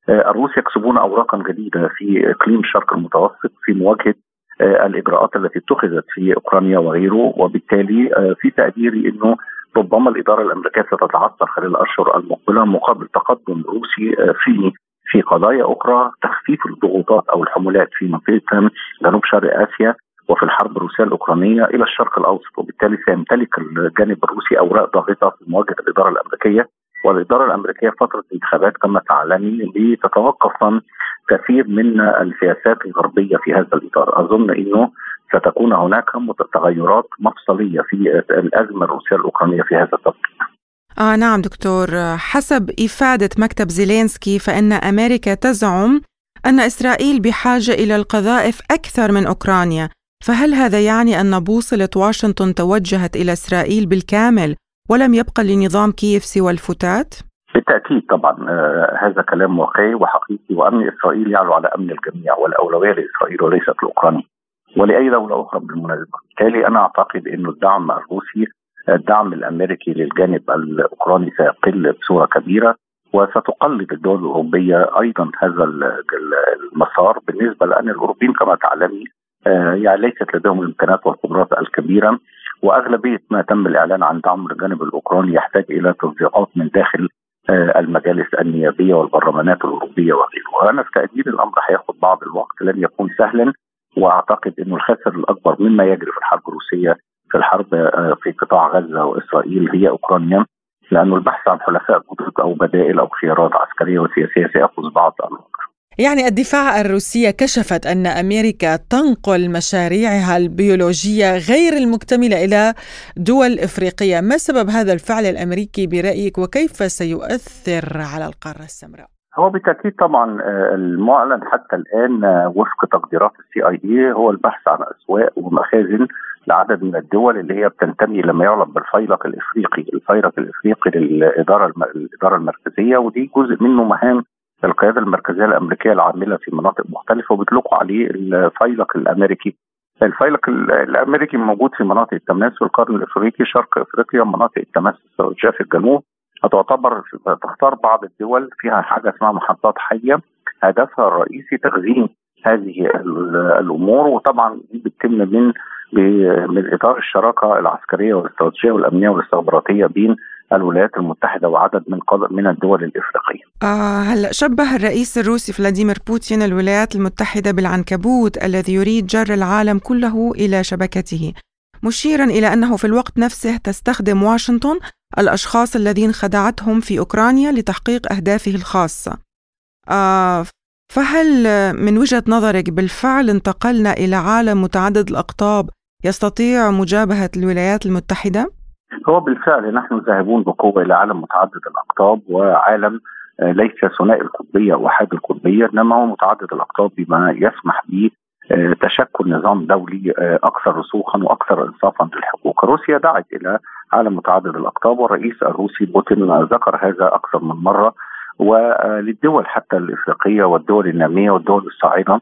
آه، الروس يكسبون اوراقا جديدة في إقليم الشرق المتوسط في مواجهة آه، الإجراءات التي اتخذت في أوكرانيا وغيره. وبالتالي آه، في تقديري إنه ربما الإدارة الأمريكية ستتعثر خلال الأشهر المقبلة مقابل تقدم روسي في في قضايا أخرى تخفيف الضغوطات أو الحمولات في منطقة جنوب شرق آسيا وفي الحرب الروسية الأوكرانية إلى الشرق الأوسط. وبالتالي سيمتلك الجانب الروسي أوراق ضاغطة في مواجهة الإدارة الأمريكية. والإدارة الأمريكية فترة الانتخابات كما تعلمي لتتوقف عن كثير من السياسات الغربية في هذا الإطار، أظن إنه ستكون هناك تغيرات مفصلية في الأزمة الروسية الأوكرانية في هذا التوقيت. آه نعم دكتور حسب إفادة مكتب زيلينسكي فإن أمريكا تزعم أن إسرائيل بحاجة إلى القذائف أكثر من أوكرانيا فهل هذا يعني أن بوصلة واشنطن توجهت إلى إسرائيل بالكامل ولم يبقى لنظام كييف سوى الفتات؟ بالتأكيد طبعا آه هذا كلام واقعي وحقيقي وأمن إسرائيل يعلو على أمن الجميع والأولوية لإسرائيل وليست لاوكرانيا ولأي دولة أخرى بالمناسبة، بالتالي أنا أعتقد إنه الدعم الروسي الدعم الأمريكي للجانب الأوكراني سيقل بصورة كبيرة وستقلد الدول الأوروبية أيضا هذا المسار بالنسبة لأن الأوروبيين كما تعلمي آه، يعني ليست لديهم الامكانات والقدرات الكبيرة وأغلبية ما تم الإعلان عن دعم الجانب الأوكراني يحتاج إلى توزيعات من داخل آه، المجالس النيابية والبرلمانات الأوروبية وغيره، وأنا في تقدير الأمر هياخذ بعض الوقت لن يكون سهلا وأعتقد إنه الخاسر الأكبر مما يجري في الحرب الروسية في الحرب آه، في قطاع غزة وإسرائيل هي أوكرانيا لأنه البحث عن حلفاء جدد أو بدائل أو خيارات عسكرية وسياسية سيأخذ بعض الوقت. يعني الدفاع الروسية كشفت أن أمريكا تنقل مشاريعها البيولوجية غير المكتملة إلى دول إفريقية ما سبب هذا الفعل الأمريكي برأيك وكيف سيؤثر على القارة السمراء؟ هو بالتأكيد طبعا آه، المعلن حتى الآن آه، وفق تقديرات السي اي اي هو البحث عن أسواق ومخازن لعدد من الدول اللي هي بتنتمي لما يعلم بالفيلق الإفريقي، الفيلق الإفريقي للإدارة الإدارة المركزية ودي جزء منه مهام القياده المركزية الأمريكية العاملة في مناطق مختلفة وبيطلقوا عليه الفيلق الأمريكي. الفيلق الأمريكي موجود في مناطق التماس في القرن الإفريقي شرق إفريقيا مناطق التماس في الجنوب هتعتبر تختار بعض الدول فيها حاجة اسمها محطات حية هدفها الرئيسي تخزين هذه الأمور وطبعا دي بتتم من من إطار الشراكة العسكرية والاستراتيجية والأمنية والاستخباراتية بين الولايات المتحدة وعدد من من الدول الإفريقية. آه هلا شبه الرئيس الروسي فلاديمير بوتين الولايات المتحدة بالعنكبوت الذي يريد جر العالم كله إلى شبكته. مشيرا إلى أنه في الوقت نفسه تستخدم واشنطن الأشخاص الذين خدعتهم في أوكرانيا لتحقيق أهدافه الخاصة آه فهل من وجهة نظرك بالفعل انتقلنا إلى عالم متعدد الأقطاب يستطيع مجابهة الولايات المتحدة؟ هو بالفعل نحن ذاهبون بقوة إلى عالم متعدد الأقطاب وعالم آه، ليس ثنائي القطبية أو أحاد القطبية إنما هو متعدد الأقطاب بما يسمح به تشكل نظام دولي آه، أكثر رسوخا وأكثر انصافا للحقوق. روسيا دعت إلى عالم متعدد الأقطاب والرئيس الروسي بوتين ذكر هذا أكثر من مرة وللدول حتى الإفريقية والدول النامية والدول الصاعدة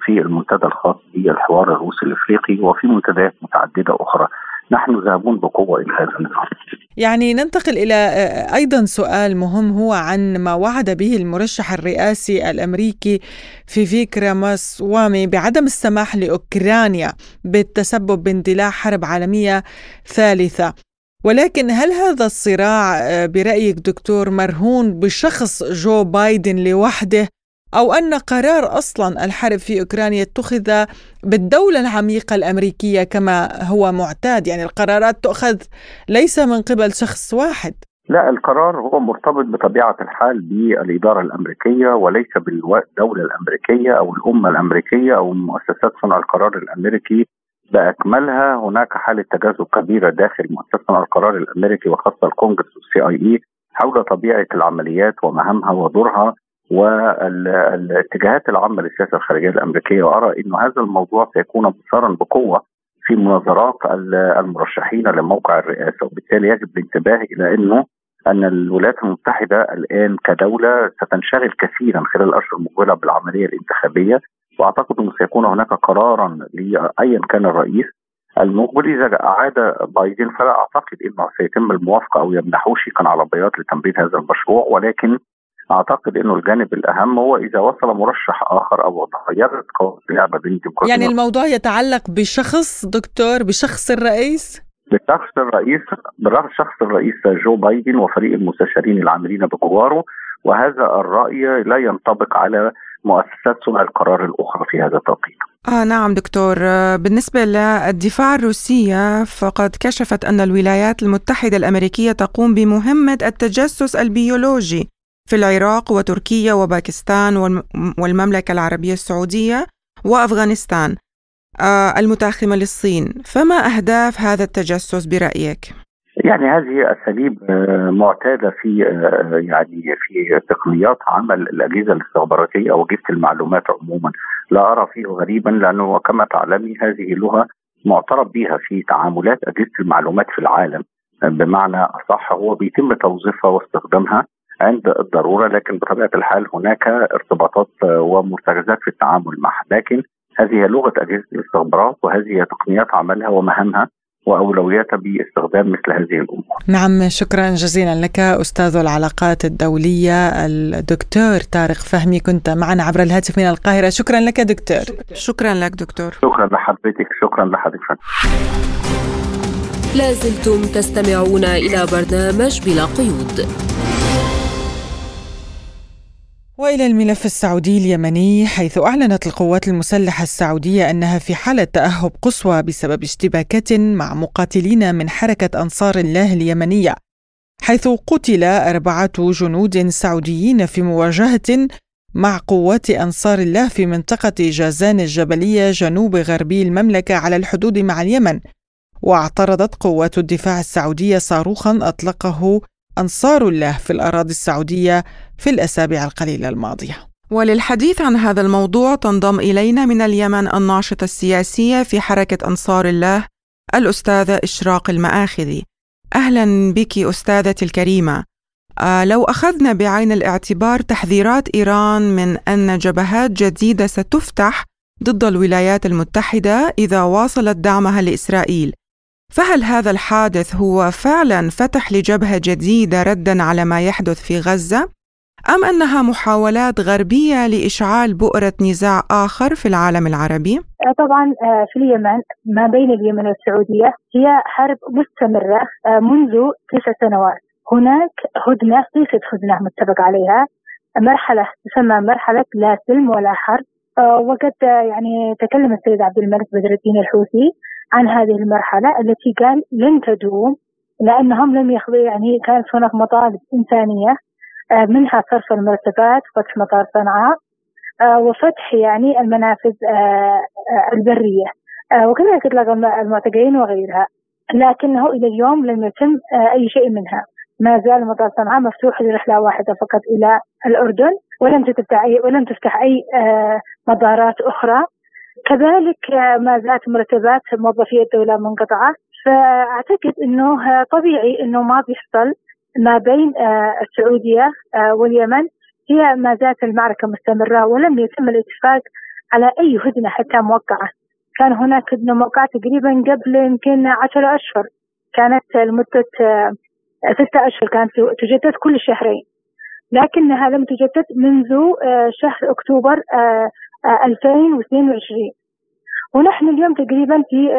في المنتدى الخاص بالحوار الروسي الإفريقي وفي منتديات متعددة أخرى نحن ذاهبون بقوة إلى هذا النظام. يعني ننتقل إلى آه، أيضا سؤال مهم هو عن ما وعد به المرشح الرئاسي الأمريكي فيفيك راماسوامي بعدم السماح لأوكرانيا بالتسبب باندلاع حرب عالمية ثالثة. ولكن هل هذا الصراع آه، برأيك دكتور مرهون بشخص جو بايدن لوحده أو أن قرار أصلا الحرب في أوكرانيا اتخذ بالدولة العميقة الأمريكية كما هو معتاد. يعني القرارات تؤخذ ليس من قبل شخص واحد. لا القرار هو مرتبط بطبيعة الحال بالإدارة الأمريكية وليس بالدولة الأمريكية أو الأمة الأمريكية أو مؤسسات صنع القرار الأمريكي. بأكملها هناك حالة تجاذب كبيرة داخل مؤسسة صنع القرار الأمريكي وخاصة الكونجرس والسي آي إي حول طبيعة العمليات ومهامها ودورها. والاتجاهات العامة للسياسة الخارجية الأمريكية وأرى انه هذا الموضوع سيكون مسارا بقوة في مناظرات المرشحين لموقع الرئاسة. وبالتالي يجب الانتباه إلى إنه أن الولايات المتحدة الآن كدولة ستنشغل كثيرا خلال الأشهر المقبلة بالعملية الانتخابية. وأعتقد انه سيكون هناك قرارا لايا كان الرئيس المقبل. إذا أعاد بايدن فلا أعتقد إنه سيتم الموافقة أو يمنحوه شيكا على بياض لتنفيذ هذا المشروع. ولكن أعتقد إنه الجانب الأهم هو إذا وصل مرشح آخر أو تغيرت قوانين اللعبة بين يعني الموضوع يتعلق بشخص دكتور بشخص الرئيس؟ بشخص الرئيس شخص الرئيس جو بايدن وفريق المستشارين العاملين بجواره وهذا الرأي لا ينطبق على مؤسسات صنع القرار الأخرى في هذا التوقيت. آه نعم دكتور. بالنسبة للدفاع الروسية فقد كشفت أن الولايات المتحدة الأمريكية تقوم بمهمة التجسس البيولوجي. في العراق وتركيا وباكستان والمملكة العربية السعودية وأفغانستان آه، المتاخمة للصين فما أهداف هذا التجسس برأيك؟ يعني هذه أساليب آه، معتادة في آه، يعني في تقنيات عمل الأجهزة الاستخباراتية أو اجهزه المعلومات عموما لا أرى فيه غريبا لأنه كما تعلمي هذه لغة معترف بها في تعاملات أجهزة المعلومات في العالم بمعنى أصح هو بيتم توظيفها واستخدامها عند الضرورة لكن بطبيعة الحال هناك ارتباطات ومرتكزات في التعامل معها لكن هذه لغة أجهزة الاستخبارات وهذه تقنيات عملها ومهامها واولوياتها باستخدام مثل هذه الأمور. نعم شكرا جزيلا لك أستاذ العلاقات الدولية الدكتور طارق فهمي كنت معنا عبر الهاتف من القاهرة شكرا لك دكتور. شكرا لك دكتور. شكرا لحضرتك شكرا لحضرتك. لازلتم تستمعون إلى برنامج بلا قيود. وإلى الملف السعودي اليمني حيث أعلنت القوات المسلحة السعودية أنها في حالة تأهب قصوى بسبب اشتباكات مع مقاتلين من حركة أنصار الله اليمنية حيث قتل أربعة جنود سعوديين في مواجهة مع قوات أنصار الله في منطقة جازان الجبلية جنوب غربي المملكة على الحدود مع اليمن. واعترضت قوات الدفاع السعودية صاروخا أطلقه أنصار الله في الأراضي السعودية في الأسابيع القليلة الماضية. وللحديث عن هذا الموضوع تنضم إلينا من اليمن الناشطة السياسية في حركة أنصار الله الأستاذة إشراق المآخذي. أهلا بك أستاذتي الكريمة. آه لو أخذنا بعين الاعتبار تحذيرات إيران من أن جبهات جديدة ستفتح ضد الولايات المتحدة إذا واصلت دعمها لإسرائيل. فهل هذا الحادث هو فعلا فتح لجبهة جديدة ردا على ما يحدث في غزة؟ أم أنها محاولات غربية لإشعال بؤرة نزاع آخر في العالم العربي؟ آه، طبعا آه، في اليمن ما بين اليمن والسعودية هي حرب مستمرة آه، منذ تسع سنوات هناك هدنة ليست هدنة متفق عليها. مرحلة تسمى مرحلة لا سلم ولا حرب. وقد يعني تكلم السيد عبد الملك بدر الدين الحوثي عن هذه المرحلة التي قال لن تدوم لأنهم لم يخضوا يعني كانت هناك مطالب إنسانية منها صرف المرتبات فتح مطار صنعاء آه، وفتح يعني المنافذ آه، البرية وكذلك إطلاق المعتقلين وغيرها. لكنه إلى اليوم لم يتم أي شيء منها. ما زال مطار صنعاء مفتوح لرحلة واحدة فقط إلى الأردن ولم تفتح أي ولم تفتح أي مطارات أخرى. كذلك ما زالت مرتبات موظفي الدولة منقطعة. فأعتقد أنه طبيعي أنه ما بيحصل ما بين السعودية واليمن. هي ما زالت المعركة مستمرة ولم يتم الاتفاق على أي هدنة حتى موقعة. كان هناك هدنة موقعة تقريبا قبل يمكن عشرة أشهر. كانت لمدة ستة أشهر كانت تجدد كل شهرين. لكنها لم تجدد منذ شهر أكتوبر 2022 ونحن اليوم تقريبا في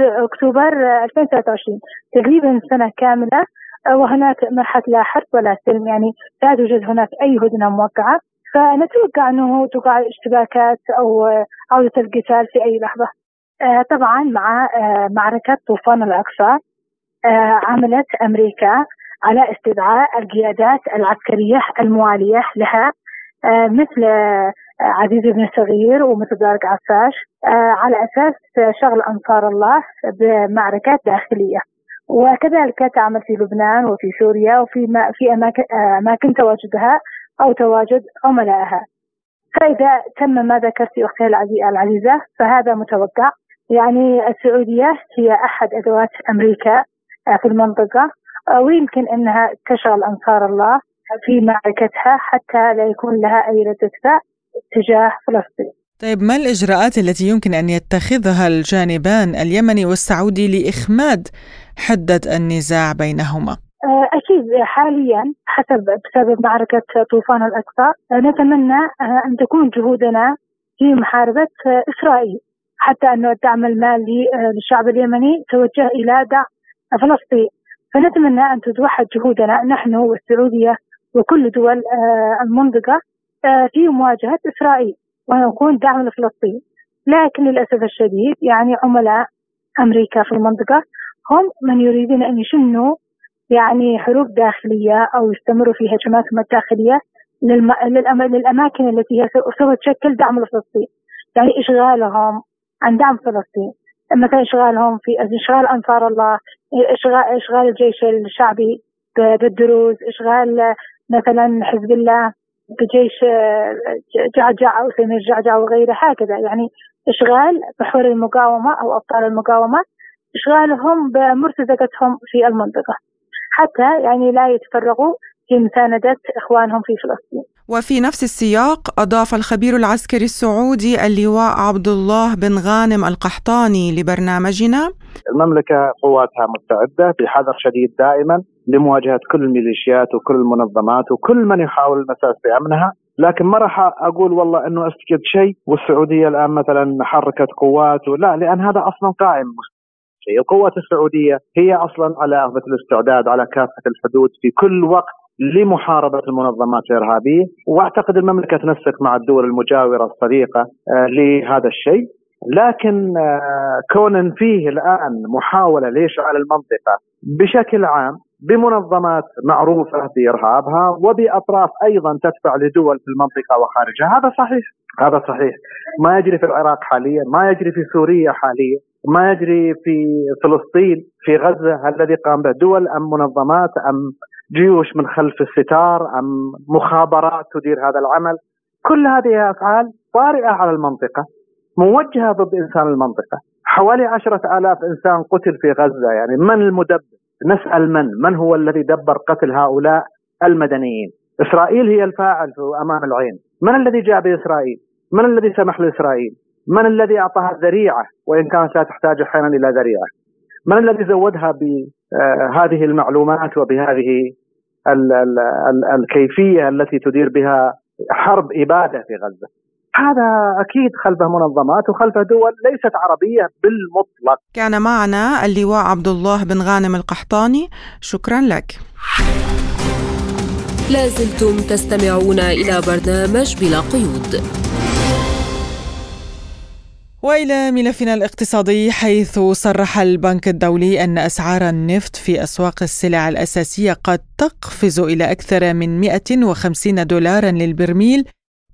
أكتوبر 2023 تقريبا سنة كاملة وهناك مرحلة لا حرب ولا سلم يعني لا توجد هناك أي هدنة موقعة. فنتوقع أنه تقع اشتباكات أو عودة القتال في أي لحظة. طبعا مع معركة طوفان الأقصى عملت أمريكا على استدعاء القيادات العسكرية الموالية لها مثل عزيز بن الصغير ومثل دارك عفاش على أساس شغل أنصار الله بمعركات داخلية. وكذلك تعمل في لبنان وفي سوريا وفي ما في أماكن, أماكن تواجدها أو تواجد عملائها. فإذا تم ما ذكرت أختي العزيزة فهذا متوقع. يعني السعودية هي أحد أدوات أمريكا في المنطقة. ويمكن أنها تشغل أنصار الله في معركتها حتى لا يكون لها أي ردة فعل تجاه فلسطين. طيب ما الإجراءات التي يمكن أن يتخذها الجانبان اليمني والسعودي لإخماد حدة النزاع بينهما؟ أكيد حاليا حسب بسبب معركة طوفان الأقصى نتمنى أن تكون جهودنا في محاربة إسرائيل حتى أن الدعم المالي للشعب اليمني توجه إلى دعم فلسطين فنتمنى أن تتوحد جهودنا نحن والسعودية وكل دول المنطقة في مواجهة إسرائيل ويكون دعم لفلسطين لكن للأسف الشديد يعني عملاء أمريكا في المنطقة هم من يريدون أن يشنوا يعني حروب داخلية أو يستمروا في هجماتهم الداخلية للم... للأم... للأماكن التي هي سوف تشكل دعم لفلسطين. يعني إشغالهم عن دعم فلسطين. مثلا إشغالهم في إشغال أنصار الله إشغال إشغال الجيش الشعبي بالدروز إشغال مثلا حزب الله بجيش جعجع أو سمير جعجع وغيره هكذا. يعني إشغال بحور المقاومة أو أبطال المقاومة إشغالهم بمرتزقتهم في المنطقة. حتى يعني لا يتفرغوا في مساندة إخوانهم في فلسطين. وفي نفس السياق أضاف الخبير العسكري السعودي اللواء عبد الله بن غانم القحطاني لبرنامجنا. المملكة قواتها مستعدة بحذر شديد دائما لمواجهة كل الميليشيات وكل المنظمات وكل من يحاول المساس بأمنها لكن ما راح أقول والله إنه اسجد شيء والسعودية الآن مثلا حركت قوات لا لأن هذا أصلا قائم. شيء. القوات السعودية هي أصلا على مثل الاستعداد على كافة الحدود في كل وقت لمحاربة المنظمات الإرهابية. وأعتقد المملكة تنسق مع الدول المجاورة الصديقة لهذا الشيء. لكن كون فيه الآن محاولة لإشعال المنطقة بشكل عام بمنظمات معروفة بارهابها وبأطراف أيضا تدفع لدول في المنطقة وخارجها هذا صحيح. هذا صحيح. ما يجري في العراق حاليا ما يجري في سوريا حاليا. ما يجري في فلسطين في غزة الذي قام به دول أم منظمات أم جيوش من خلف الستار أم مخابرات تدير هذا العمل. كل هذه أفعال طارئه على المنطقة موجهة ضد إنسان المنطقة. حوالي عشرة آلاف إنسان قتل في غزة يعني من المدبر؟ نسأل من؟ من هو الذي دبر قتل هؤلاء المدنيين؟ إسرائيل هي الفاعل أمام العين. من الذي جاء بإسرائيل؟ من الذي سمح لإسرائيل؟ من الذي أعطاها الذريعة وإن كانت لا تحتاج أحيانا إلى ذريعة. من الذي زودها بهذه المعلومات وبهذه ال ال ال الكيفية التي تدير بها حرب إبادة في غزة؟ هذا أكيد خلفه منظمات وخلفه دول ليست عربية بالمطلق. كان معنا اللواء عبد الله بن غانم القحطاني. شكرا لك. لازلتم تستمعون إلى برنامج بلا قيود. وإلى ملفنا الاقتصادي حيث صرح البنك الدولي أن أسعار النفط في أسواق السلع الأساسية قد تقفز إلى أكثر من 150 دولارا للبرميل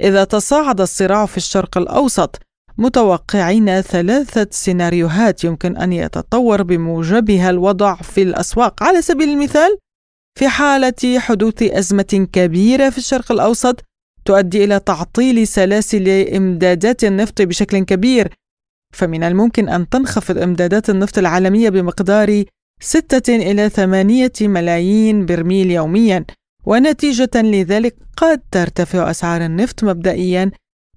إذا تصاعد الصراع في الشرق الأوسط متوقعين ثلاثة سيناريوهات يمكن أن يتطور بموجبها الوضع في الأسواق. على سبيل المثال في حالة حدوث أزمة كبيرة في الشرق الأوسط تؤدي إلى تعطيل سلاسل إمدادات النفط بشكل كبير. فمن الممكن أن تنخفض إمدادات النفط العالمية بمقدار ستة إلى ثمانية ملايين برميل يوميا ونتيجة لذلك قد ترتفع أسعار النفط مبدئيا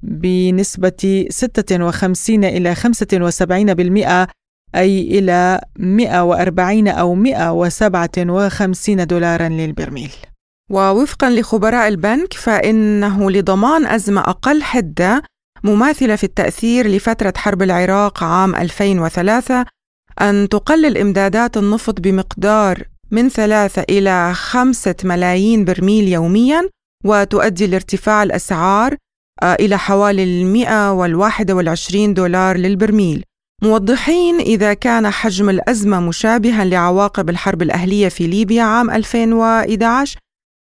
بنسبة 56 إلى 75% أي إلى 140 أو 157 دولارا للبرميل. ووفقا لخبراء البنك فإنه لضمان أزمة أقل حدة مماثلة في التأثير لفترة حرب العراق عام 2003 أن تقلل إمدادات النفط بمقدار من ثلاثة إلى خمسة ملايين برميل يومياً وتؤدي لارتفاع الأسعار آه، إلى حوالي المئة والواحدة والعشرين دولار للبرميل. موضحين إذا كان حجم الأزمة مشابها لعواقب الحرب الأهلية في ليبيا عام 2011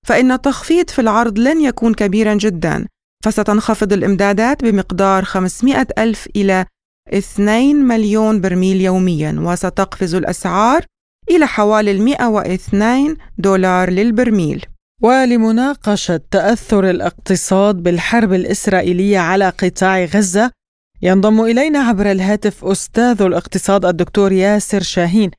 فإن التخفيض في العرض لن يكون كبيرا جدا فستنخفض الإمدادات بمقدار 500 ألف إلى 2 مليون برميل يوميا وستقفز الأسعار إلى حوالي 102 دولار للبرميل. ولمناقشة تأثر الاقتصاد بالحرب الإسرائيلية على قطاع غزة ينضم إلينا عبر الهاتف أستاذ الاقتصاد الدكتور ياسر شاهين.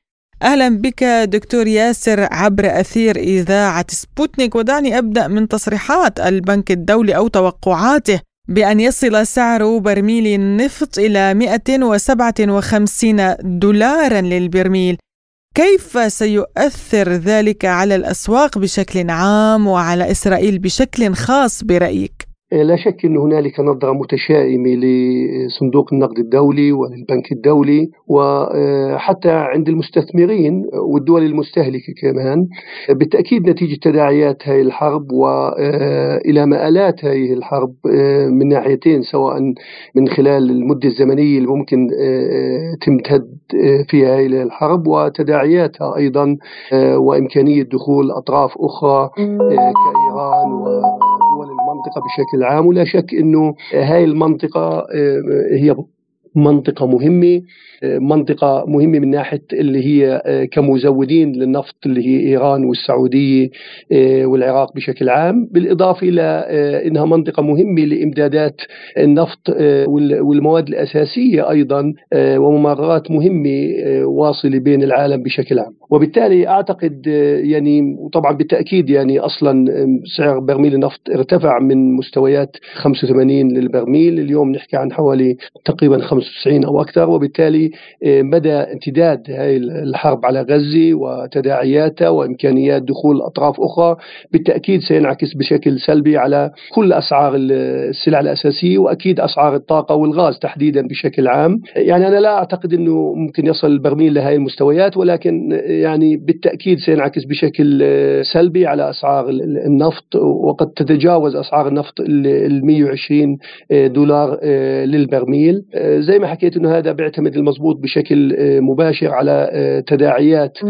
أهلا بك دكتور ياسر عبر أثير إذاعة سبوتنيك ودعني أبدأ من تصريحات البنك الدولي أو توقعاته بأن يصل سعر برميل النفط إلى 157 دولارا للبرميل كيف سيؤثر ذلك على الأسواق بشكل عام وعلى إسرائيل بشكل خاص برأيك؟ إيه، لا شك أن هنالك نظرة متشائمة لصندوق النقد الدولي وللبنك الدولي وحتى عند المستثمرين والدول المستهلكة كمان. بالتأكيد نتيجة تداعيات هذه الحرب وإلى مآلات هذه الحرب من ناحيتين سواء من خلال المدة الزمنية اللي ممكن تمتد فيها إلى الحرب وتداعياتها أيضا وإمكانية دخول أطراف أخرى كإيران ودول المنطقة بشكل عام ولا شك أنه هاي المنطقة آه، هي منطقة مهمة. منطقة مهمة من ناحية اللي هي آه، كمزودين للنفط اللي هي إيران والسعودية آه، والعراق بشكل عام بالإضافة إلى أنها منطقة مهمة لإمدادات النفط والمواد الأساسية أيضا وممرات مهمة واصلة بين العالم بشكل عام. وبالتالي أعتقد يعني وطبعا بالتأكيد يعني أصلا سعر برميل النفط ارتفع من مستويات 85 للبرميل اليوم نحكي عن حوالي تقريبا 95 أو أكثر وبالتالي آه، مدى امتداد هذه الحرب على غزة وتداعياتها وإمكانيات دخول أطراف أخرى بالتأكيد سينعكس بشكل سلبي على كل أسعار السلع الأساسية وأكيد أسعار الطاقة والغاز تحديدا بشكل عام. يعني أنا لا أعتقد أنه ممكن يصل البرميل لهذه المستويات ولكن يعني بالتأكيد سينعكس بشكل سلبي على أسعار النفط وقد تتجاوز أسعار النفط ال 120 دولار آه، للبرميل. آه، زي ما حكيت إنه هذا بيعتمد المضبوط بشكل آه، مباشر على آه، تداعيات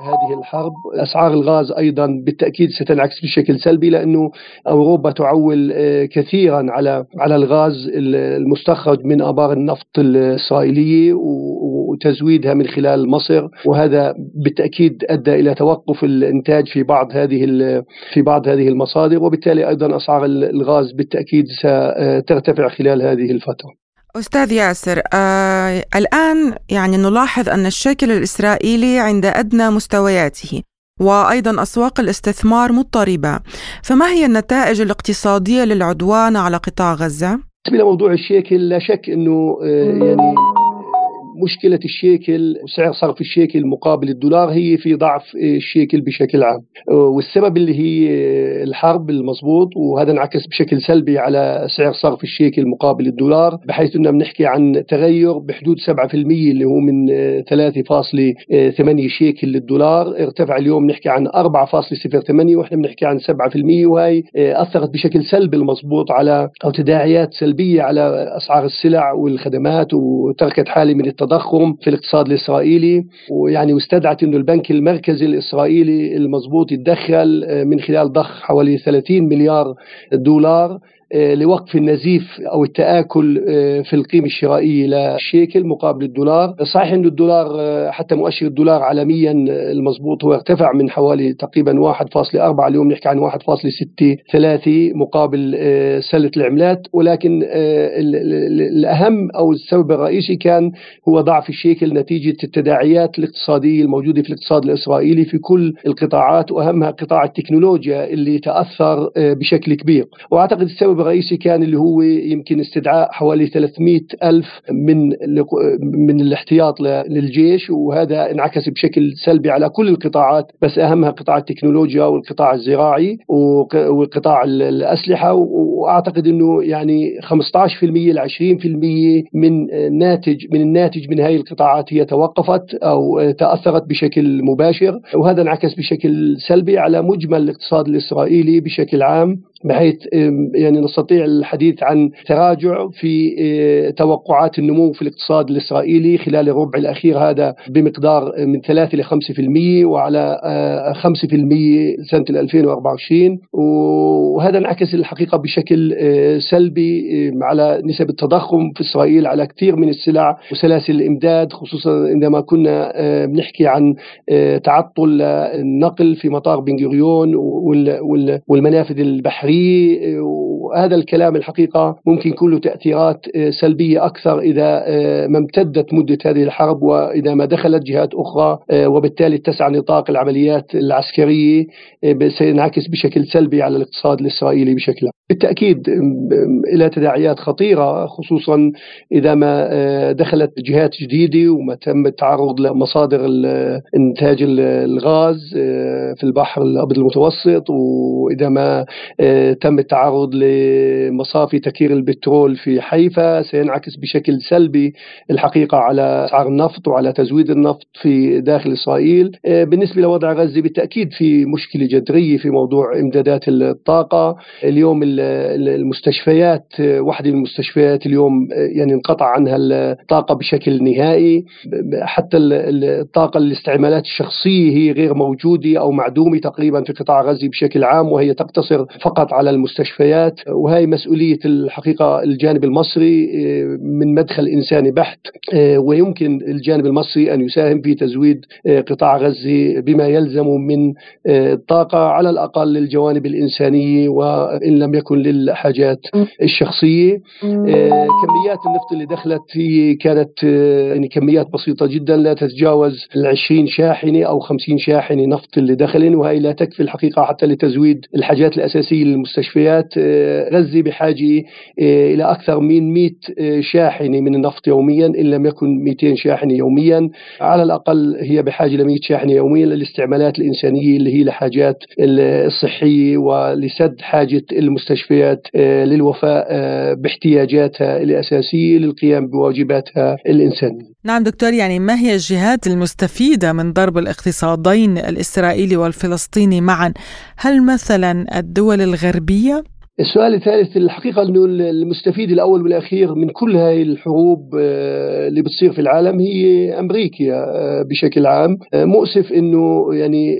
هذه الحرب. أسعار الغاز أيضا بالتأكيد ستنعكس بشكل سلبي لأنه أوروبا تعول كثيرا على على الغاز المستخرج من آبار النفط الإسرائيلية وتزويدها من خلال مصر. وهذا بالتأكيد أدى إلى توقف الإنتاج في بعض هذه في بعض هذه المصادر. وبالتالي أيضا أسعار الغاز بالتأكيد سترتفع خلال هذه الفترة. أستاذ ياسر آه الآن يعني نلاحظ أن الشكل الإسرائيلي عند أدنى مستوياته وأيضا أسواق الاستثمار مضطربة فما هي النتائج الاقتصادية للعدوان على قطاع غزة؟ بالنسبة لموضوع الشيكل لا شك أنه آه يعني مشكلة الشيكل وسعر صرف الشيكل مقابل الدولار هي في ضعف الشيكل بشكل عام. والسبب اللي هي الحرب المضبوط وهذا انعكس بشكل سلبي على سعر صرف الشيكل مقابل الدولار بحيث إنه بنحكي عن تغير بحدود 7% اللي هو من 3.8 شيكل للدولار. ارتفع اليوم نحكي عن 4.08 وإحنا بنحكي عن 7% وهي أثرت بشكل سلبي المضبوط على أو تداعيات سلبية على أسعار السلع والخدمات وتركت حاله من التضخم في الاقتصاد الإسرائيلي ويعني واستدعت إنه البنك المركزي الإسرائيلي المضبوط يتدخل آه، من خلال ضخ حوالي 30 مليار دولار لوقف النزيف أو التآكل في القيمة الشرائية للشيكل مقابل الدولار. صحيح أن الدولار حتى مؤشر الدولار عالميا المضبوط هو ارتفع من حوالي تقريبا 1.4 اليوم نحكي عن 1.63 مقابل سلة العملات. ولكن الأهم أو السبب الرئيسي كان هو ضعف الشيكل نتيجة التداعيات الاقتصادية الموجودة في الاقتصاد الإسرائيلي في كل القطاعات وأهمها قطاع التكنولوجيا اللي تأثر بشكل كبير. وأعتقد السبب الرئيسي كان اللي هو يمكن استدعاء حوالي 300 ألف من من الاحتياط للجيش وهذا انعكس بشكل سلبي على كل القطاعات بس أهمها قطاع التكنولوجيا والقطاع الزراعي وقطاع الأسلحة وأعتقد أنه يعني 15% ل 20% من ناتج من الناتج من هذه القطاعات هي توقفت أو تأثرت بشكل مباشر وهذا انعكس بشكل سلبي على مجمل الاقتصاد الإسرائيلي بشكل عام. بحيث يعني نستطيع الحديث عن تراجع في توقعات النمو في الاقتصاد الإسرائيلي خلال الربع الأخير هذا بمقدار من 3 ل 5% وعلى 5% سنة 2024 وهذا انعكس الحقيقة بشكل سلبي على نسب التضخم في إسرائيل على كثير من السلع وسلاسل الإمداد خصوصا عندما كنا بنحكي عن تعطل النقل في مطار بن والمنافذ البحرية البحري وهذا الكلام الحقيقة ممكن يكون له تأثيرات سلبية أكثر إذا ما امتدت مدة هذه الحرب وإذا ما دخلت جهات أخرى وبالتالي اتسع نطاق العمليات العسكرية سينعكس بشكل سلبي على الاقتصاد الإسرائيلي بشكل عام بالتأكيد إلى تداعيات خطيرة خصوصا إذا ما دخلت جهات جديدة وما تم التعرض لمصادر إنتاج الغاز في البحر الأبيض المتوسط وإذا ما تم التعرض لمصافي تكير البترول في حيفا سينعكس بشكل سلبي الحقيقة على أسعار النفط وعلى تزويد النفط في داخل إسرائيل. بالنسبة لوضع غزة بالتأكيد في مشكلة جذرية في موضوع إمدادات الطاقة. اليوم المستشفيات واحدة من المستشفيات اليوم يعني انقطع عنها الطاقة بشكل نهائي. حتى الطاقة الاستعمالات الشخصية هي غير موجودة أو معدومة تقريبا في قطاع غزة بشكل عام وهي تقتصر فقط على المستشفيات. وهي مسؤولية الحقيقة الجانب المصري من مدخل إنساني بحت ويمكن الجانب المصري أن يساهم في تزويد قطاع غزة بما يلزم من الطاقة على الأقل للجوانب الإنسانية وإن لم يكن للحاجات الشخصية. كميات النفط اللي دخلت هي كانت يعني كميات بسيطة جدا لا تتجاوز ال 20 شاحنة أو 50 شاحنة نفط اللي دخلن وهي لا تكفي الحقيقة حتى لتزويد الحاجات الأساسية للمستشفيات. غزة بحاجة إلى أكثر من 100 شاحنة من النفط يوميا إن لم يكن 200 شاحنة يوميا. على الأقل هي بحاجة ل 100 شاحنة يوميا للاستعمالات الإنسانية اللي هي الحاجات الصحية ولسد حاجة المستشفيات للوفاء باحتياجاتها الأساسية للقيام بواجباتها الإنسانية نعم دكتور يعني ما هي الجهات المستفيدة من ضرب الاقتصادين الإسرائيلي والفلسطيني معا هل مثلا الدول الغربية؟ السؤال الثالث الحقيقة أنه المستفيد الأول والأخير من كل هذه الحروب اللي بتصير في العالم هي أمريكا بشكل عام. مؤسف أنه يعني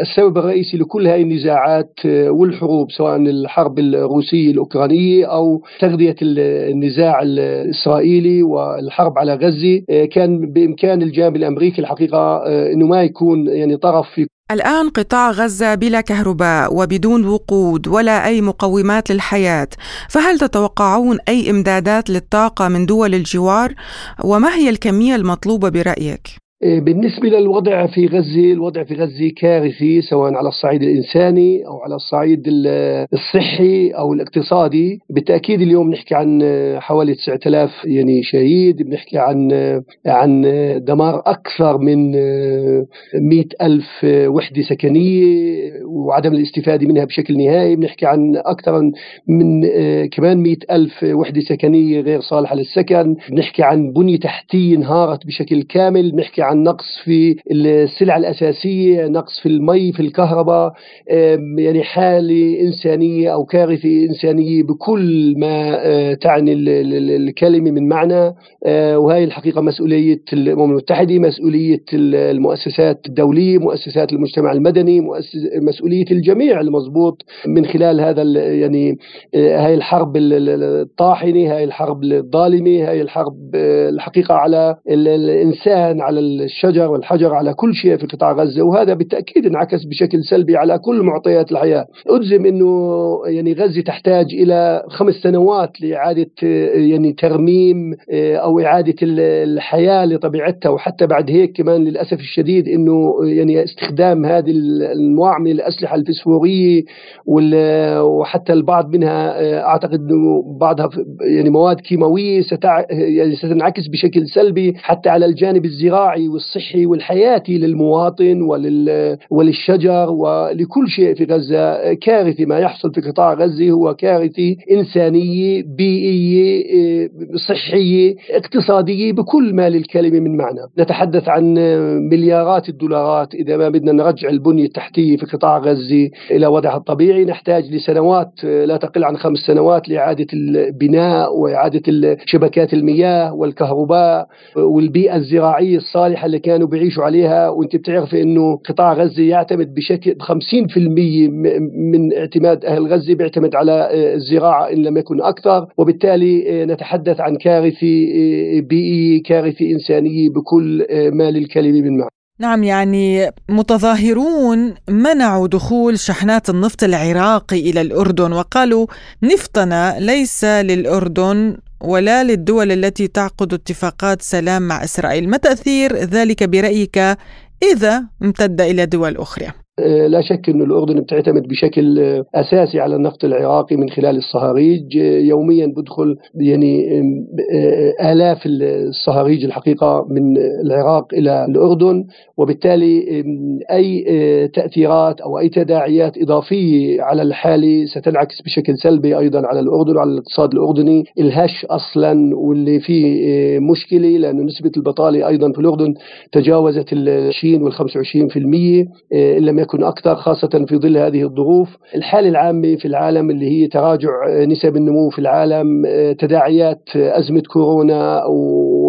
السبب الرئيسي لكل هذه النزاعات والحروب سواء الحرب الروسية الأوكرانية أو تغذية النزاع الإسرائيلي والحرب على غزة كان بإمكان الجانب الأمريكي الحقيقة أنه ما يكون يعني طرف في الآن قطاع غزة بلا كهرباء وبدون وقود ولا أي مقومات للحياة، فهل تتوقعون أي إمدادات للطاقة من دول الجوار؟ وما هي الكمية المطلوبة برأيك؟ بالنسبة للوضع في غزة الوضع في غزة كارثي سواء على الصعيد الإنساني أو على الصعيد الصحي أو الاقتصادي. بالتأكيد اليوم نحكي عن حوالي 9000 يعني شهيد بنحكي عن عن دمار أكثر من 100 ألف وحدة سكنية وعدم الاستفادة منها بشكل نهائي. بنحكي عن أكثر من كمان 100 ألف وحدة سكنية غير صالحة للسكن. بنحكي عن بنية تحتية انهارت بشكل كامل. بنحكي عن نقص في السلع الأساسية، نقص في المي، في الكهرباء، يعني حالة إنسانية أو كارثة إنسانية بكل ما آه، تعني الكلمة من معنى. وهي الحقيقة مسؤولية الأمم المتحدة، مسؤولية المؤسسات الدولية، مؤسسات المجتمع المدني، مسؤولية الجميع المضبوط من خلال هذا يعني هاي الحرب الطاحنة، هاي الحرب الظالمة، هاي الحرب الحقيقة على الإنسان، على الشجر والحجر، على كل شيء في قطاع غزة، وهذا بالتأكيد انعكس بشكل سلبي على كل معطيات الحياة، اجزم إنه يعني غزة تحتاج إلى خمس سنوات لإعادة يعني ترميم أو إعادة الحياة لطبيعتها وحتى بعد هيك كمان للأسف الشديد إنه يعني استخدام هذه الانواع من الأسلحة الفسفورية وحتى البعض منها أعتقد إنه بعضها يعني مواد كيماوية ستع... يعني ستنعكس بشكل سلبي حتى على الجانب الزراعي. والصحي والحياتي للمواطن ولل... وللشجر ولكل شيء في غزة. كارثه ما يحصل في قطاع غزة هو كارثه إنسانية بيئية صحية اقتصادية بكل ما للكلمه من معنى. نتحدث عن مليارات الدولارات إذا ما بدنا نرجع البنية التحتية في قطاع غزة إلى وضعها الطبيعي. نحتاج لسنوات لا تقل عن خمس سنوات لإعادة البناء وإعادة شبكات المياه والكهرباء والبيئة الزراعية الصالحه اللي كانوا بيعيشوا عليها وأنت بتعرفي إنه قطاع غزة يعتمد بشكل 50% من اعتماد أهل غزة بيعتمد على الزراعة إن لم يكن أكثر. وبالتالي نتحدث عن كارثة بيئية كارثة إنسانية بكل ما للكلمة من معنى. نعم يعني متظاهرون منعوا دخول شحنات النفط العراقي إلى الأردن وقالوا نفطنا ليس للأردن ولا للدول التي تعقد اتفاقات سلام مع إسرائيل، ما تأثير ذلك برأيك إذا امتد إلى دول أخرى؟ آه، لا شك أن الأردن بتعتمد بشكل آه، أساسي على النفط العراقي من خلال الصهاريج. آه، يوميا بدخل يعني آلاف الصهاريج الحقيقة من العراق إلى الأردن وبالتالي أي تأثيرات أو أي تداعيات إضافية على الحالة ستنعكس بشكل سلبي أيضا على الأردن وعلى الاقتصاد الأردني. الهش أصلا واللي فيه مشكلة لأن نسبة البطالة أيضا في الأردن تجاوزت ال 20 وال 25% إن لم يكن أكثر خاصة في ظل هذه الظروف. الحالة العامة في العالم اللي هي تراجع نسب النمو في العالم تداعيات أزمة كورونا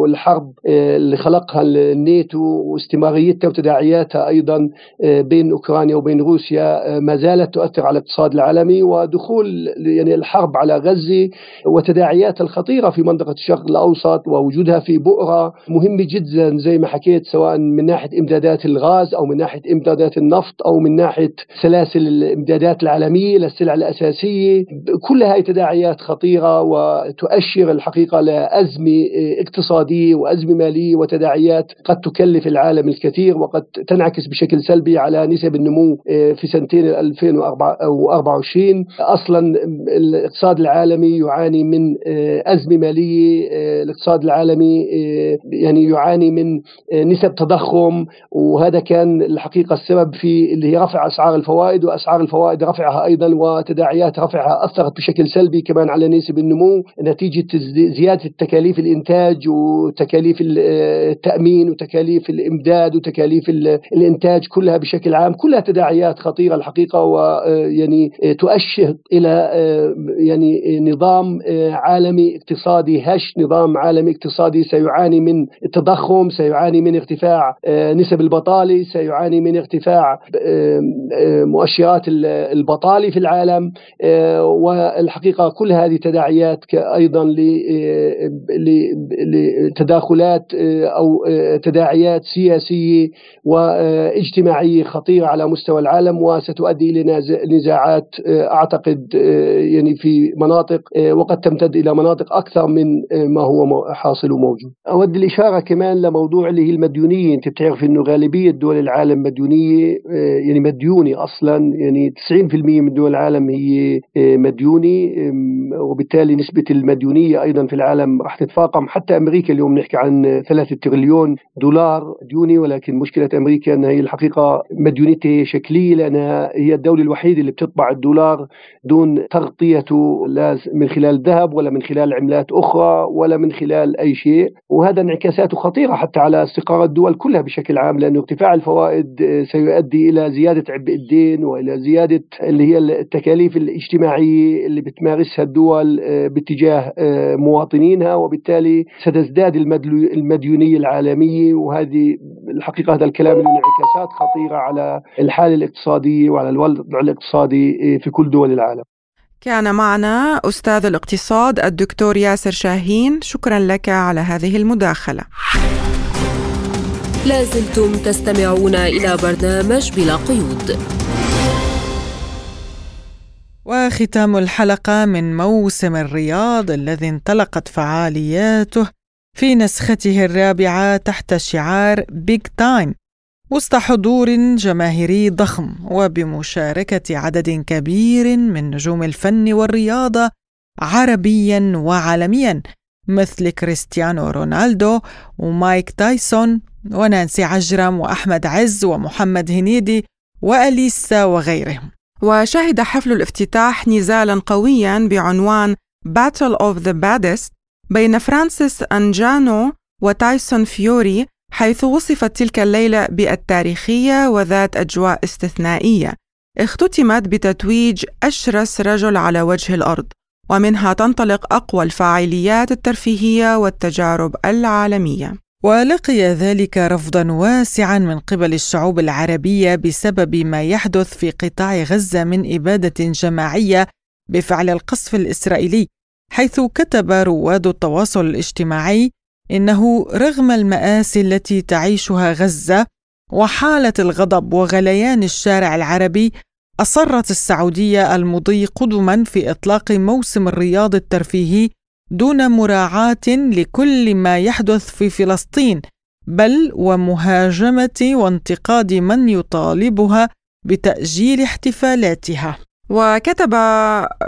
والحرب اللي خلقها الناتو واستمراريتها وتداعياتها أيضا بين أوكرانيا وبين روسيا ما زالت تؤثر على الاقتصاد العالمي ودخول يعني الحرب على غزة وتداعياتها الخطيرة في منطقة الشرق الأوسط ووجودها في بؤرة مهمة جدا زي ما حكيت سواء من ناحية إمدادات الغاز أو من ناحية إمدادات النفط أو من ناحية سلاسل الإمدادات العالمية للسلع الأساسية. كل هاي تداعيات خطيرة وتؤشر الحقيقة لأزمة اقتصادية وأزمة مالية وتداعيات قد تكلف العالم الكثير وقد تنعكس بشكل سلبي على نسب النمو في سنتين 2024 أصلا الاقتصاد العالمي يعاني من أزمة مالية الاقتصاد العالمي يعني يعاني من نسب تضخم وهذا كان الحقيقة السبب في اللي هي رفع أسعار الفوائد وأسعار الفوائد رفعها أيضا وتداعيات رفعها أثرت بشكل سلبي كمان على نسب النمو. نتيجة زيادة تكاليف الإنتاج وتكاليف التأمين وتكاليف الإمداد وتكاليف الإنتاج كلها بشكل عام كلها تداعيات خطيرة الحقيقة ويعني تؤشر إلى يعني نظام عالمي اقتصادي هش نظام عالمي اقتصادي سيعاني من التضخم سيعاني من ارتفاع نسب البطالة سيعاني من ارتفاع مؤشرات البطالة في العالم آه، والحقيقة كل هذه تداعيات أيضا لتداخلات آه، أو آه، تداعيات سياسية واجتماعية خطيرة على مستوى العالم وستؤدي إلى نزاعات أعتقد يعني في مناطق وقد تمتد إلى مناطق أكثر من ما هو حاصل وموجود. أود الإشارة كمان لموضوع اللي هي المديونية، أنت بتعرف إنه غالبية دول العالم مديونية يعني مديونة أصلا يعني 90% من دول العالم هي مديونة وبالتالي نسبة المديونية أيضا في العالم راح تتفاقم حتى أمريكا اليوم نحكي عن ثلاثة تريليون دولار ديوني ولكن مشكلة أمريكا أنها هي الحقيقة مديونيتها شكلية لأنها هي الدولة الوحيدة اللي بتطبع الدولار دون تغطيته لا من خلال ذهب ولا من خلال عملات أخرى ولا من خلال أي شيء. وهذا انعكاساته خطيرة حتى على استقرار الدول كلها بشكل عام لأن ارتفاع الفوائد سيؤدي إلى زيادة عبء الدين وإلى زيادة اللي هي التكاليف الاجتماعية اللي بتمارسها الدول آه، باتجاه آه، مواطنينها وبالتالي ستزداد المديونية العالمية وهذه الحقيقة هذا الكلام له انعكاسات خطيرة على الحالة الاقتصادية وعلى الوضع الاقتصادي آه، في كل دول العالم. كان معنا أستاذ الاقتصاد الدكتور ياسر شاهين. شكرا لك على هذه المداخلة. لازلتم تستمعون إلى برنامج بلا قيود. وختام الحلقة من موسم الرياض الذي انطلقت فعالياته في نسخته الرابعة تحت شعار بيج تايم وسط حضور جماهيري ضخم وبمشاركة عدد كبير من نجوم الفن والرياضة عربيا وعالميا مثل كريستيانو رونالدو ومايك تايسون ونانسي عجرم وأحمد عز ومحمد هنيدي وأليسا وغيرهم. وشهد حفل الافتتاح نزالا قويا بعنوان Battle of the Baddest بين فرانسيس أنجانو وتايسون فيوري حيث وصفت تلك الليلة بالتاريخية وذات أجواء استثنائية. اختتمت بتتويج أشرس رجل على وجه الأرض ومنها تنطلق أقوى الفعاليات الترفيهية والتجارب العالمية. ولقي ذلك رفضا واسعا من قبل الشعوب العربية بسبب ما يحدث في قطاع غزة من إبادة جماعية بفعل القصف الإسرائيلي. حيث كتب رواد التواصل الاجتماعي إنه رغم الماسي التي تعيشها غزة وحالة الغضب وغليان الشارع العربي أصرت السعودية المضي قدما في إطلاق موسم الرياض الترفيهي دون مراعاة لكل ما يحدث في فلسطين بل ومهاجمة وانتقاد من يطالبها بتأجيل احتفالاتها. وكتب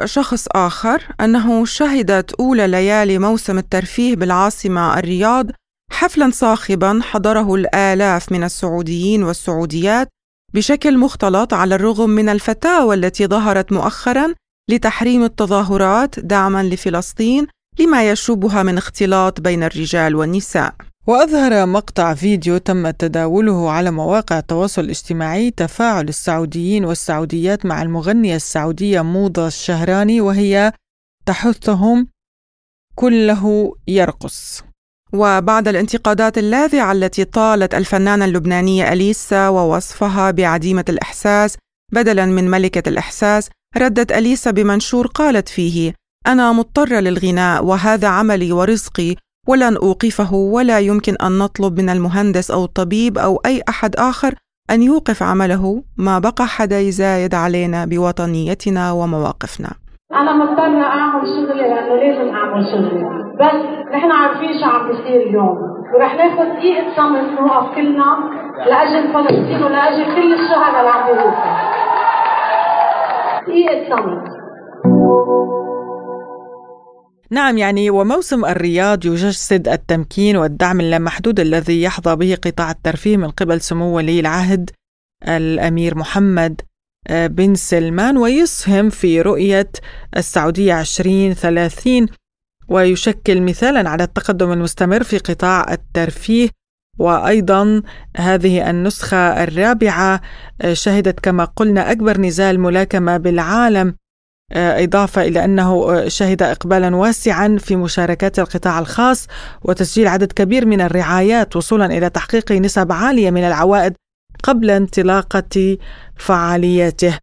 شخص آخر أنه شهدت أولى ليالي موسم الترفيه بالعاصمة الرياض حفلا صاخبا حضره الآلاف من السعوديين والسعوديات بشكل مختلط على الرغم من الفتاوى التي ظهرت مؤخرا لتحريم التظاهرات دعما لفلسطين لما يشوبها من اختلاط بين الرجال والنساء. وأظهر مقطع فيديو تم تداوله على مواقع التواصل الاجتماعي تفاعل السعوديين والسعوديات مع المغنية السعودية موضة الشهراني وهي تحثهم كله يرقص. وبعد الانتقادات اللاذعة التي طالت الفنانة اللبنانية أليسا ووصفها بعديمة الإحساس بدلا من ملكة الإحساس ردت أليسا بمنشور قالت فيه أنا مضطرة للغناء وهذا عملي ورزقي ولن أوقفه ولا يمكن أن نطلب من المهندس أو الطبيب أو أي أحد آخر أن يوقف عمله. ما بقى حدا يزايد علينا بوطنيتنا ومواقفنا. أنا مضطرة أعمل شغلي لأنه لازم أعمل شغلي. بس نحن عارفين شو عم بيصير اليوم. ورح ناخذ دقيقة صمت نوقف كلنا لأجل فلسطين ولأجل كل الشهداء اللي عم بيروحوا. دقيقة صمت نعم يعني وموسم الرياض يجسد التمكين والدعم اللامحدود الذي يحظى به قطاع الترفيه من قبل سمو ولي العهد الأمير محمد آه، بن سلمان ويسهم في رؤية السعودية 2030 ويشكل مثالا على التقدم المستمر في قطاع الترفيه. وأيضا هذه النسخة الرابعة آه، شهدت كما قلنا أكبر نزال ملاكمة بالعالم إضافة إلى أنه آه، شهد إقبالا واسعا في مشاركات القطاع الخاص وتسجيل عدد كبير من الرعايات وصولا إلى تحقيق نسب عالية من العوائد قبل انطلاقة فعالياته.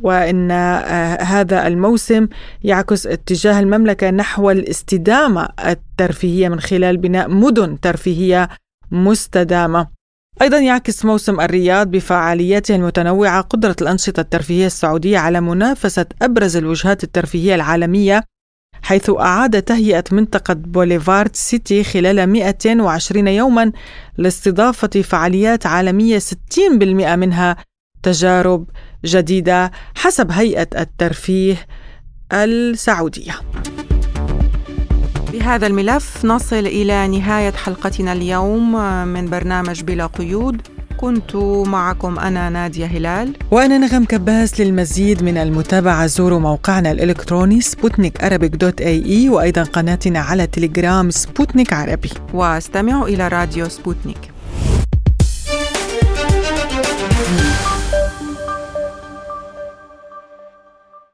وإن آه، هذا الموسم يعكس اتجاه المملكة نحو الاستدامة الترفيهية من خلال بناء مدن ترفيهية مستدامة. أيضا يعكس موسم الرياض بفعالياته المتنوعة قدرة الأنشطة الترفيهية السعودية على منافسة أبرز الوجهات الترفيهية العالمية حيث أعاد تهيئة منطقة بوليفارد سيتي خلال 120 يوما لاستضافة فعاليات عالمية 60% منها تجارب جديدة حسب هيئة الترفيه السعودية. بهذا الملف نصل إلى نهاية حلقتنا اليوم من برنامج بلا قيود. كنت معكم أنا نادية هلال. وأنا نغم كباس للمزيد من المتابعة. زوروا موقعنا الإلكتروني سبوتنيك dot إي إي وأيضا قناتنا على تليجرام سبوتنيك عربي. واستمعوا إلى راديو سبوتنيك.